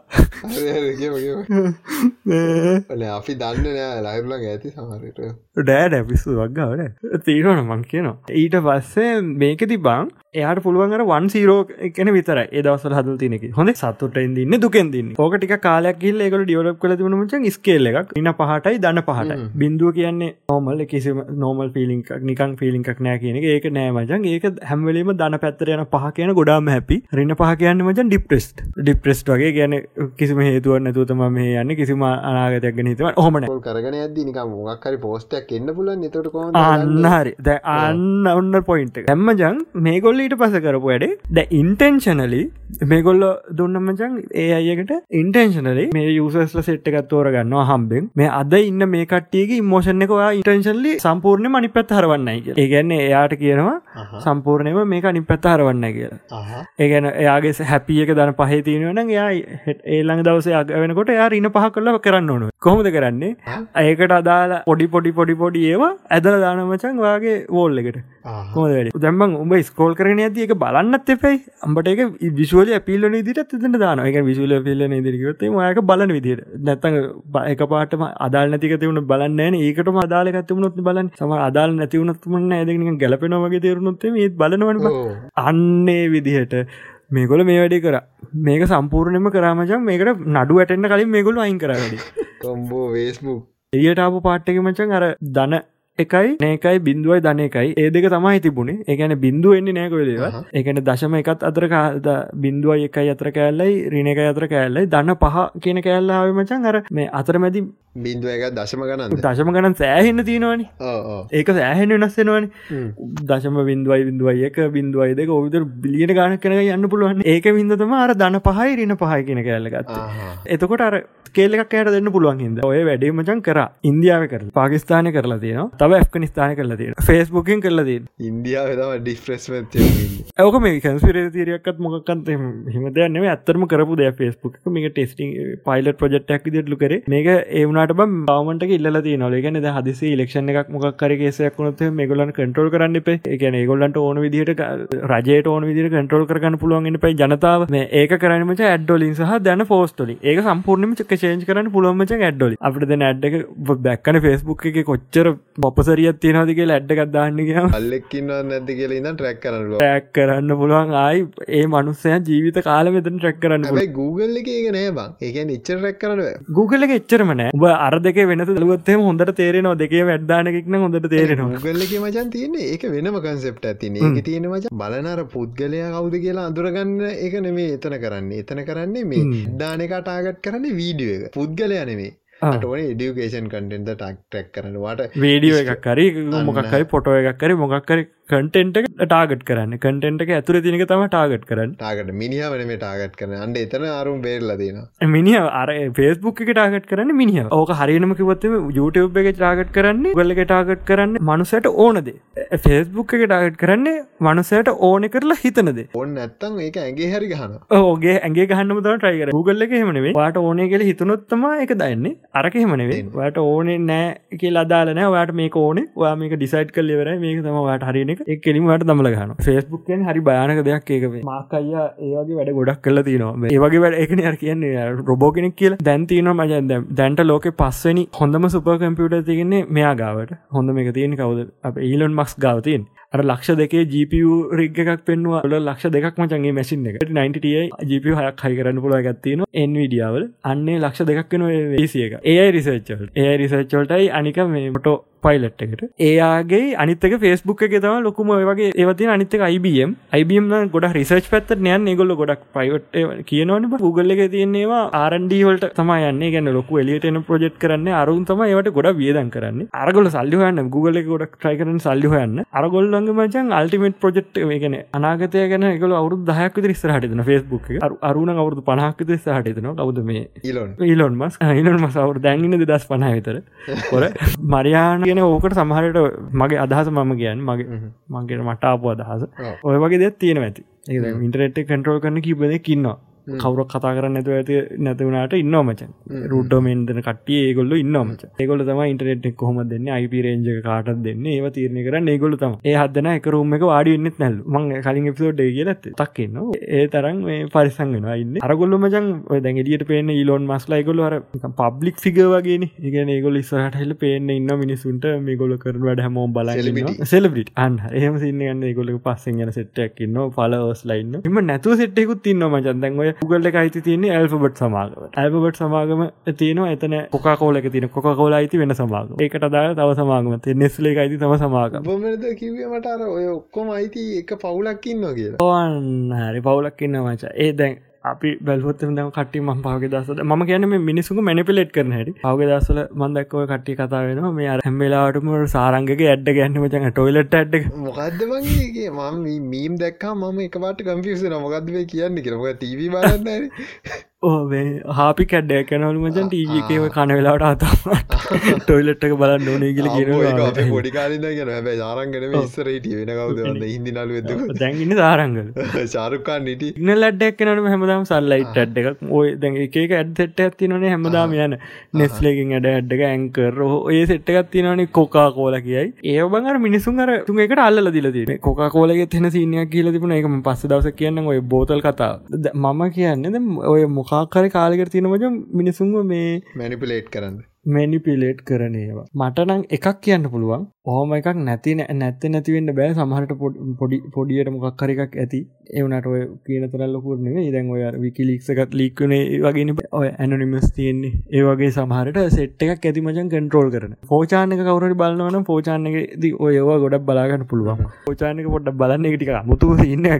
අපි දන්න නෑ. ලයිබ්ලග ඇති සමරට ඩෑඩ ඇපිස්සු වක්ගාවට තීරවන මං කියනවා. ඊට පස්සේ මේක තිබං එයාට පුළුවන්ගර වන් සීරෝ එකන විතර ඒදවසල හදල් තිනෙක හොඳ සතුට ඉදන්න දුකෙන් දින්න ඕක ටික කාලයක් කිල්ල එකකට ඩියවලප් කල තිබුණමච ස්කේල්ල එකක්. ඉන්න පහටයි දන්න පහට බින්දුව කියන්නේ නෝමල් කිසිම නෝමල් පිලික් නිකන් පිලික් නෑ කියන ඒක නෑ මචන් ඒක හැමවලීම දන පැත්තර යන පහ කියන ගොඩාම හැපි රන්න පහ කියන්න මචන් ඩිප්‍රෙස්ට් ඩිප්‍රෙස්ට් වගේ ගැන කිසිම හේතුවන්න තුතම මේ යන්න. කිසිම අනාගතයක් හිතව හොමන කරගෙන ඇද මොක්කරි පෝස්ටක් එන්න පුලන් නතට කො අන්නහරි ද අන්න ඔන්න පොයින්ට හැම්මජන් මේ ගොල්ල ඊට පස කරපු වැඩේ ද ඉන්ටෙන්ශනලි මේගොල්ල දුන්න මචන් ඒ අයකට ඉන්ටේශනලි මේ යුසස්ල සෙට් එකත් තෝර ගන්නවා හම්බෙන්. මේ අද ඉන්න මේ කට්ටියගේ ඉමෝෂණ එකවා ඉටන්ශල්ලි සම්පූර්ණය මනි පැත් හරවන්නයි කිය ඒගැන්නේ එයාට කියනවා සම්පූර්ණයම මේක අනි පැත් හරවන්න කියලා. ඒගැන එයාගේ හැපියක දන පහ තියනවන එයා ඒල්ළඟ දවස අග වෙනකොට එයා ඉන්න පහ කරලා කරන්න ඕනු. කොහොමද කරන්නේ? ඒකට අදාලා පොඩි පොඩි පොඩි පොඩි ඒවා ඇදල දානමචන් වගේ වෝල් එකට. හොද දැම්බන් උඹ ස්කෝල් කරන ඇති එක බලන්නත් එපයි. අම්බට එක විශවල පිල්ලන දිට තට දාන එක විශල පිල්ලන දිරිගත මයක බලන විදිට නැත්තඟ එක පාටම අදාල් නැතික තිවුණ බලන්න. ඒකට අදාල ඇතිවුණොත් බලන් සම අදාල් නැතිවුණත්මන්න ඇදක ගැලපෙන වගේ තේරුණොත් ඒ බලනවන අන්නේ විදිහට මේගොල මේ වැඩි කර. මේක සම්පූර්ණයම කරාමචන් මේකට නඩු ඇටෙන්න්න කලින් මේගොලු අයින් කරගඩි කොම්බෝ වේස්බුක් එලියට ආපු පාට්ටක මචන් අර දන එකයි නේකයි බින්දුවයි ධන එකයි. ඒ දෙක තමයි තිබුණේ. ඒගැන බින්දුව එන්නේ නෑකොලේව ඒකන දශම එකත් අතර කාද බින්දුවයි එකයි අතර කෑල්ලයි රින එක අතර කෑල්ලයි දන්න පහ කියන කෑල්ලාව මචන් අර මේ අතරමැදි බින්දුව එක දශම ගණන් දශම ගණන් සෑහෙන්න තියෙනවානි. ඒක සෑහෙන වෙනස්සෙනවානි දශම බින්දුවයි බින්දුවයි එක බින්දුවයි දෙක ඔවිතර බිලියට ගාන කන යන්න පුළුවන්. ඒක බින්දතම අර දන පහයි රින පහයි කියන කෑල්ලගත් එතකොට අර කේලක් යට දෙන්න පුළුවන් හිද ඔය වැඩේ මචන් කර. ඉන්දියාව කර පාකිස්ාන කරලා තියෙනවා. තව ඇෆ්ගනිස්ථාන කරලා තියෙන ෆේස්බුකින් කරලා තියෙන ඉන්දියාව තම ඩිෆ්‍රෙස් ඇක මේ කැන්ස්පිර තීරයක්ත් මොකක්කන්ත හිමදයන්න ඇත්තරම කරපු ද ෆේස්බුක් මේක ටෙස්ටිං පයිලට ප්‍රජෙක්්ක් දිටලු කර. මේක ඒවනට බම් බවමට ඉල්ල තිය නොලගන ද හදිසි ලක්ෂණ එකක් මොක්කර කේසයක් වුණොත් මේගොලන් කටරල් කරන්න එපේ. එකන ඒගොල්ලන්ට ඕන විදිහට රජයට ඕන විදිර කටරල් කරන්න පුළුවන්ගෙන පයි ජනතාව. ඒක කරනමච ඇඩ්ඩොලින් සහ දැන ෆෝස්ටලි ඒක සම්පූර්ණම චක චේන්ජ් කරන්න පුළුවන්මච ඇඩ්ඩොලි අපට දෙන ඇඩ්ඩක බැක්කන ෆෙස්බුක් එක කොච්චර පොපසරියත් තියෙනවාදගේ ඇඩ්ඩ ගත්දාන්නක අල්ලෙක්කින්න නැති කියලා ඉන්න ට්‍රැක් කරන්න ටැක් කරන්න පුළුවන්. ආයි ඒ මනුස්සය ජීවිත කාල මෙතන ට්‍රැක් කරන්න Google එක නෑ බං. ඒක නිච්චර රැක් කරන Google එක එච්චරමන අර දෙක වෙන ලුවත්තේ හොඳට තේරෙනවා. දෙකේ වැඩ්දානකෙක්න හොඳට තේරෙනවා. එක මචන් තියන්නේ ඒක වෙනම කන්සෙප්ට ඇතින ඒක තියෙන මච බලනර පුද්ගලයා කවුද කියලා අඳුරගන්න එක නෙමේ එතන කරන්නේ. එතන කරන්නේ මේ දානක ටාගට් කරන්නේ වීඩියෝ එක. පුද්ගලයා නෙමේ ඕන ඩියුකේෂන් කටෙන්ද ටක් ටැක් කරනවාට වීඩියෝ එකක් කරි මොකක්කරි පොටෝ එකක් කරි මොකක්කරි කටෙන්ට ටාගට කරන්න. කටෙන්ට එක ඇතුර තිනක තම ටාගට කරන්න. ටාගට මිනිිය වන මේ ටාගට කරන අන්ඩ එතන අරුම් බේරලදන මිනිිය අර ෆෙස්බුක් එක ටාගට කරන්න මිනිිය ඕක හරිනම කිවත්ම YouTube එක ටාගට කරන්න ගල්ල එක ටාගට කරන්න මනුසට ඕනද ෆෙස්බුක් එක ටාගට කරන්නේ මනුසයට ඕන කරලා හිතනද ඔන්න ඇත්තන් ඒක ඇගේ හරි ගහන ඕගේ ඇගේ ගහන්නම තම ටයිකර ගුගල්ල එක හෙමනේ වාට ඕනය කියල හිතනොත්තම එක දන්නේ අරක හෙමනේ වට ඕනේ නෑ කියලා දාලනෑ වාට මේක ඕනේ. වා මේක ඩිසයිට් කල් ලෙවර මේක තම වාට හරින එක? කෙලිමට දමල ගන ෆෙස්බුක්ෙන් හරි භයානක දෙයක් ඒකේ මාකයිය ඒවගේ වැඩ ගොඩක් කල තිනවා. ඒවගේ වැඩ එකන අර කියන්නේ රොබෝ කෙනෙක් කියල. දැන්තින මජන් දැන්ට ලෝක පස්සනි හොඳම සුප කම්පියුට තියන්නේ මෙයා ගාවට. හොඳ මේක තියෙන කවද? අප ඊලොන් මක්ස් ගාවතින් අර ලක්ෂ දෙකේ GPU රිග් එකක් පෙන්වා ල ලක්ෂ දෙකක් මචන්ගේ මැසින් එක. 90ටයි GPU හයක් හයි කරන්න පුළ ගත්තින එන්විඩියාවල් අන්නේ ලක්ෂ දෙකක් වෙන ඒසිය එක. ඒ රිසර්ච්චල් ඒ රිසර්ච්චෝල්ටයි අනික මේ මොටෝ පයිලට් එකට. ඒයාගේ අනිතක ෆෙස්බුක් එක තම ලොකුම වගේ ඒවති අනිතක IBM IBM ගොඩ රිසර්ච් පැත්ත නයන් ගොල්ල ගොඩක් පයිවට කියනවන ගුගල්ල එක තියන්නේවා ආරන්ඩීවලට තමයන්න ගැන ලොකු එලියටන ප්‍රජෙට් කරන්න. අරුන් තම ඒවට ගොඩ වියදන් කරන්න. අරගොල සල්ලිහයන්න ගුගල ගොඩක් ට්‍රයි කරන සල්ලිහයන්න අරගොල්ලන්ග මචන් අල්ටිමට ප්‍රජෙක්් ගැන අනාගතය ගැන එකල අවුරු දහයක් රිස්රහටන ෆෙස්බුක් අරුණ අවුරදු පනහක් රිස්රහටන කවුද මේ? ඉලොන් මස් ඉලොන් මස අවුර දැන්ගන්න දස් පනහ විතර. කොර (laughs) මරයාන කියන ඕකට සමහරට මගේ අදහස මම කියන්න. මගේ මගේ මට ආපු අදහස. ඔය වගේ දෙත් තියෙන ඇති. ඒ ඉන්ටරෙට් කන්ට්‍රෝල් කරන කිබද කින්නවා කවුරක් කතා කරන්න ඇතු ඇති නැතිවුණට ඉන්න මචන්. රුඩ්ඩෝමෙන්දන කටිය ඒගොල්ල ඉන්නමච ඒගොල තම ඉන්ටනෙට් කොහොම දෙන්න? අයිප රේජ කාට දෙන්න? ඒව තීරණය කරන්න ඒගොල තම ඒ හදන එකරුම එක වාඩි ඉන්නෙත් නැල් මං කලින් එපිසෝඩ් කියල තක්කන්න ඒ තරම් පරිසංගෙන ඉන්න. අරගොල්ල මචන් දැන් එඩියට පේන ඉලොන් මස්ලා ගොල අර පබ්ලික් ෆිග වගේ ඉගෙන ඒගොල ඉස්සරට හෙල පේන්න ඉන්න මිනිසුන්ට මේ ගොල කරන වැඩ හැමෝම් බල සෙලබිට අන්න. එහම සින්න ගන්න ගොල පස්සෙන් යන සෙට්ටයක්කින්න පලවස් ලයින්න එම නැතුව සෙට්ටෙකුත් ඉන්න මචන්දන්ගොය ගුගල්ල එක අයිති තියන්නේ ඇල්ෆබට් සමාගම ඇල්බට් සමාගම තියෙනවා එතන කොක කෝල එක තින කොක කෝල අයිති වෙන සමාගම. ඒකට දාල තව සමාගම නෙස්ලේ අයිති තම සමාගම. බොමද කිවීමට අර ඔය ඔක්කොම අයිති එක පවුලක්කින්න කියලා. ඕන්න හරි. පවුලක්කින්න මච. ඒ දැන් අපි බැල්හොත් ම කටි ම පහගේ දසද ම කියන මේ මිනිසුක මැනිපිලෙට් කරන හැට. පහගේ දසල මන්දක්කව කට්ටි කතා වෙන මේ හැම්වෙලාටම සාරංගගේ ඇඩ්ඩ ගැන්න මචන් ටොයිලට ඇඩ් මොකක්ද මගේ මම මීම් දැක්කා මම එකවාට කම්පියස නොමකක්දේ කියන්න කියරම තීවී බලන්න ඕේ හාපි කැඩ්ඩය කැනවල මචන් ටීජකව කන වෙලාට අතම ටොයිලට්ක බලන්න ඕනේ කියල කියන පොඩිකාරන්න කියන හැබයි ාරංගන ඉස්සරට වෙන කවද හිදි නලු වෙද දැන්ගන්න දාරංගල චාරුකාන් නිට ඉන්න ලඩ්ඩක් නම හැමදාම් සල්ලයිට ඇඩ් එකක්. ඔය දැන් එක ඇඩ්සෙට් ඇතිනනේ හැමදාම යන. නෙස්ලකින් ඇඩ ඇඩ්ඩක ඇංකර ඔය සෙට්ටකත් තිනනේ කොකා කෝල කියයි. ඒ බඟර මිනිසුන් අර තුන්කට අල්ල දිලතින කොකා කෝලගේ තෙන සිනයක් කියල තිබුණ. එකම පස්ස දවස කියන්න ඔය බෝතල් කතා මම කියන්න ඔය මොකා මොකාකර කාලෙකට තියෙනමජ මිනිසුන්ව මේ මැනිපිලේට් කරන්න. මැනිපිලේට් කරන ඒවා. මටනං එකක් කියන්න පුළුවන් ඕහම එකක් නැති නැත්ත නැතිවෙන්න බෑ. සමහට පොඩි පොඩියට මොකක්කර එකක් ඇති. එවනට ඔය කියන තරල්ලකුරනේ දැන් ඔය විකිලික්සකත් ලික්වනේ වගෙන ඔය ඇනනිමස් තියෙන්නේ. ඒවගේ සමහරට සෙට් එකක් ඇති මචන් කන්ට්‍රෝල් කරන. පෝචානක කවරට බලන්නවන පෝචානක ඔය ඒවා ගොඩක් බලාගන්න පුළුවන්. පෝචානක පොඩ්ඩ බලන්න එකටික මුතු ඉන්න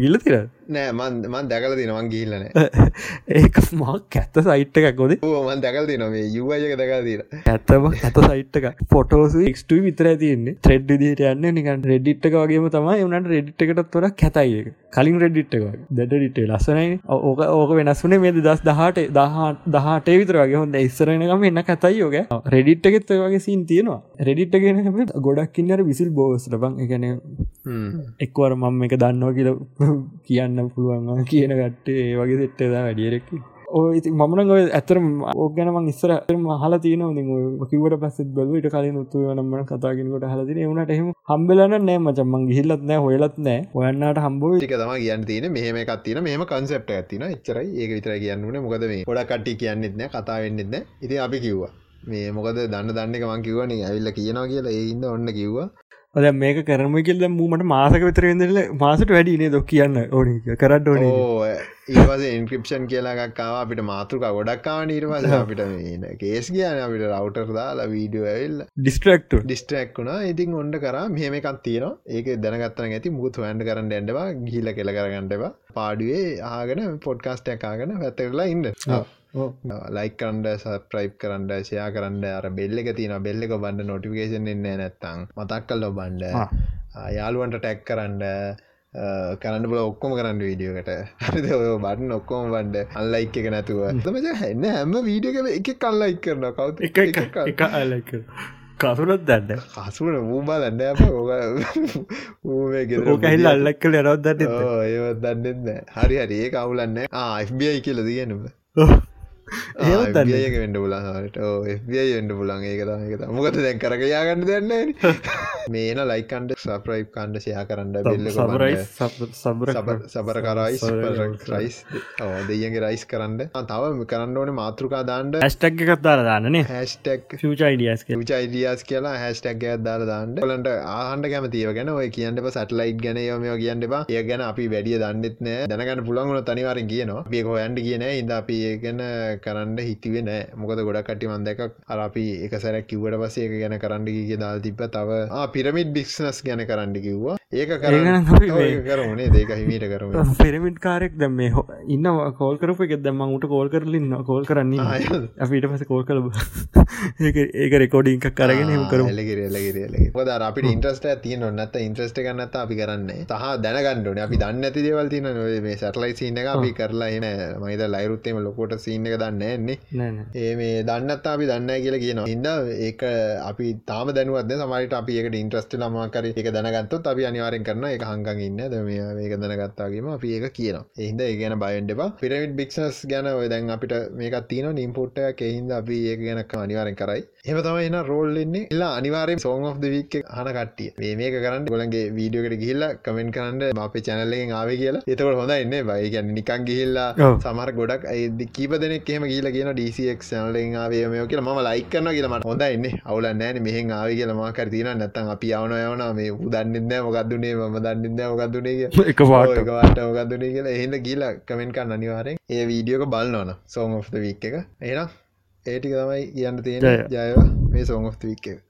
ගිල්ල තිර නෑ මන් මන් දැකල දිනවන් ගිල්ලන (laughs) ඒක මක් ඇත්ත සයිට් එකක් ගොද මන් දැකල් දිනවේ යුවයක දැකල් දීර ඇත්තම ඇත සයිට්ක ෆොටෝස් ක්ට විතර තියන්නේ. ත්‍රෙඩ් දිට යන්න නිකන් රෙඩිට්ක වගේම තමයි වනට රෙඩිට් එකට තොර කැතයි එක කලින් රෙඩිට්ක දැඩ ඩිටේ ලස්සනයි ඕක ඕක වෙනස් වනේ මේ දස් දහට දහ දහටේ විතර වගේ. හොඳ ඉස්සරනකම එන්න කතයි යෝග රෙඩිට් එකෙත් වගේ සින් තියෙනවා. රෙඩිට් ගෙන ගොඩක් ඉන්නර විසිල් බෝස් ලබන් එකන එක්වර මම එක දන්නවා කියල (laughs) කියන්න පුළුවන් කියන ගට්ටේ ඒ වගේ සෙට්ටේදා වැඩියරෙක්කි ඔය මමන ඔය ඇතරම ඕක ගැනම ඉස්සර හල තියන කිවට පස්සෙත් බලට කලින් උත්තු නම කතාගෙනකට හලතින වුණට එහම හම්බලන නෑ මචම්මන් ගිහිල්ලත් නෑ හොයලත් නෑ. ඔයන්නට හම්බෝ ක තම කියන්න තින මෙහම එකත්තින මෙම කන්සප්ට ඇතින එච්චරයි. ඒක විතර කියන්නන මොකද මේ ගොඩ කට්ටි කියන්නෙත් නෑ කතාවෙන්නෙත් නෑ. ඉති අපි කිව්වා මේ මොකද දන්න දන්න මං කිවන ඇවිල්ල කියනවා කියලා. ඒඉන්න ඔන්න කිව්වා. ඔද මේක කරම කියල්ද මූමට මාසක විතරෙදල මාසට වැඩිනේ දොක් කියන්න ඕන කරට ඕන ඒවස ඉන්ක්‍රපෂන් කියලාගක්කාව අපිට මාතෘක ගොඩක්කාව නිර්වාස අපිට මේන කේස් කියන අපිට රවටර් දාලා වීඩියෝ ඇල්ල ඩිස්ට්‍රක්ට ඩිස්ට්‍රක් වුණා ඉතින් ඔොන්ඩ කර. මෙහම එකක් තියෙන ඒක දැනගත්තන ඇති. මුත් හොන්ඩ කරන්න ඇන්ඩවා ගිහිල කෙල කරගන්නඩවා පාඩුවේ ආගෙන පොඩ්කාස්ටයක්කාගෙන පැත්ත කරලා ඉන්න ලයි කරන්ඩ සප්‍රයිප් කරන්ඩ ෂයා කරන්න අර බෙල්ල එක තින බෙල්ල එක බන්න නොටිකේෂන් එන්න නැත්තං මතක් කල්ල බන්ඩ යාළුවන්ට ටැක් කරන්ඩ කරන්න බල ඔක්කොම කරන්න වීඩියෝකට හරිද? ඔය බටන් ඔක්කෝම බන්ඩ අල්ලයික් එක නැතුව. තමච හැන්න හැම වීඩියක එක කල්ලයික් කරන කවු එක එක අල්ලයික කසුරත් දන්න කසුට මූබා දන්න ඕකහිල් අල්ලක් කල රවත් දන්න ඒවත් දන්නෙන්න හරි හරි. ඒ කවුලන්න ආFBI කියල දියනවා ඒත් (laughs) ඒක වෙන්ඩ පුලන්ට FBI වෙන්ඩ පුලන් ඒක එක මොකද දැන් කරකයාගන්න දෙන්න මේන ලයිකන්ඩ සප්‍රයි් කණ්ඩ සයා කරන්න බෙල්ල සබර කරයිස් රයිස් දෙයගේ රයිස් කරන්න. තව කරන්න ඕන මාතෘකා දාන්ඩ හැස්ටක් එකත් දාර දාන්නනේ හැස්ටක් ෆචයිඩියස් චයිඩියස් කියලා. හැස්ටක් දාර දාන්න. ලට ආහන්ඩ කැමතිව ගැන ඔය කියන්නට සටලයිට් ගැන යොමෝ කියන්නවා ඒ ගැන අපි වැඩිය දන්නෙත් නෑ. දැනගන්න පුළන්ගුණ තනිවාරෙන් කියනවා. බියකෝ ඇන්ඩ කියන ඉද අපි ඒගැන කරන්න හිතිවෙන මොකද ගොඩක් කටි මන්දක අරපි එක සැරක් කිවට පසේ එක ගැන කරන්නගගේ දාල් තිබ තව පිරමිට් බික්නස් ගැන කරන්න කිව්වා. ඒක කරනේ දෙක හිමීට කරම. පෙරමිට් කාරෙක් දැම් මේ හෝ ඉන්න කෝල් කරපු (laughs) එක දැම උට කෝල් කරලින්න කෝල් කරන්නේ අපිට පස කෝල් කල ඒක රෙකෝඩිංක් කරගෙන කර ද අපිට ඉන්ට්‍රස්ට තියන නොන්නත් ඉන්ට්‍රස්ට ගන්නත් අපි කරන්න සහ දැනගන්නඩන අපි දන්න ඇති දේවල් තින මේ සැටලයි සින්න එක අපි කරලා එන මයිද ලයිරුත්තේම ලොකොට සින්න එක දන්න එන්නේ. ඒ මේ දන්නත් අපි දන්න කියලා කියන ඉන්න ඒක අපි තාම දැනුවත්ද සමට අපි ඒකට ඉන්ට්‍රස්ට ලමකර එක දැනගත්තොත් අපි අනිවාරෙන් කරන එක හංගන් ඉන්න. ද මේ ඒක දැනගත්තාගේම අපි ඒක කියන එහින්ද ඒ ගැන බයන්ඩබා පිරමිට බික්නස් ගැන දැන් අපිට මේක තියන නිම්පොට්ට එහින්ද අපි ඒක ගැනක් අනිවාරෙන් කරයි. එම තම එන්න රෝල්ලෙන්නේ එල්ලා අනිවාරෙන් සෝන් of දවික් හන කට්ටිය. මේ මේක කරන්න ගොලන්ගේ වීඩියෝකට ගිල්ල කමෙන්ට කරන්න අපේ චැනල්ලෙන් ආව කියලා. එතකට හොඳ එන්න බයි? ගැන නිකන් ගිහිල්ලා සමර ගොඩක් අයි කීප දෙනෙක් එම කියල කියන ඩක් සනලෙන් ආවයමයෝ කියලා. ම ලයිකන්න කියලමට හොඳ එන්න අවුල නෑන මෙහෙන් ආව කියලම කරතින නැත්තන් අපි යවන යවන මේ උදන්නන්න මොකක්දුනේ ම දන්නන්න මොකක්දුනේ (laughs) එක වාට මොකක්දුනේ කියලා. එහෙද කියලා කමෙන්ටකන්න අනිවාරෙන් ඒ වීඩියෝක බලන්නවන of the වීක් එක. එනම් ඒටික තමයි කියන්න තියෙන ජයවා. මේ of the වික් එක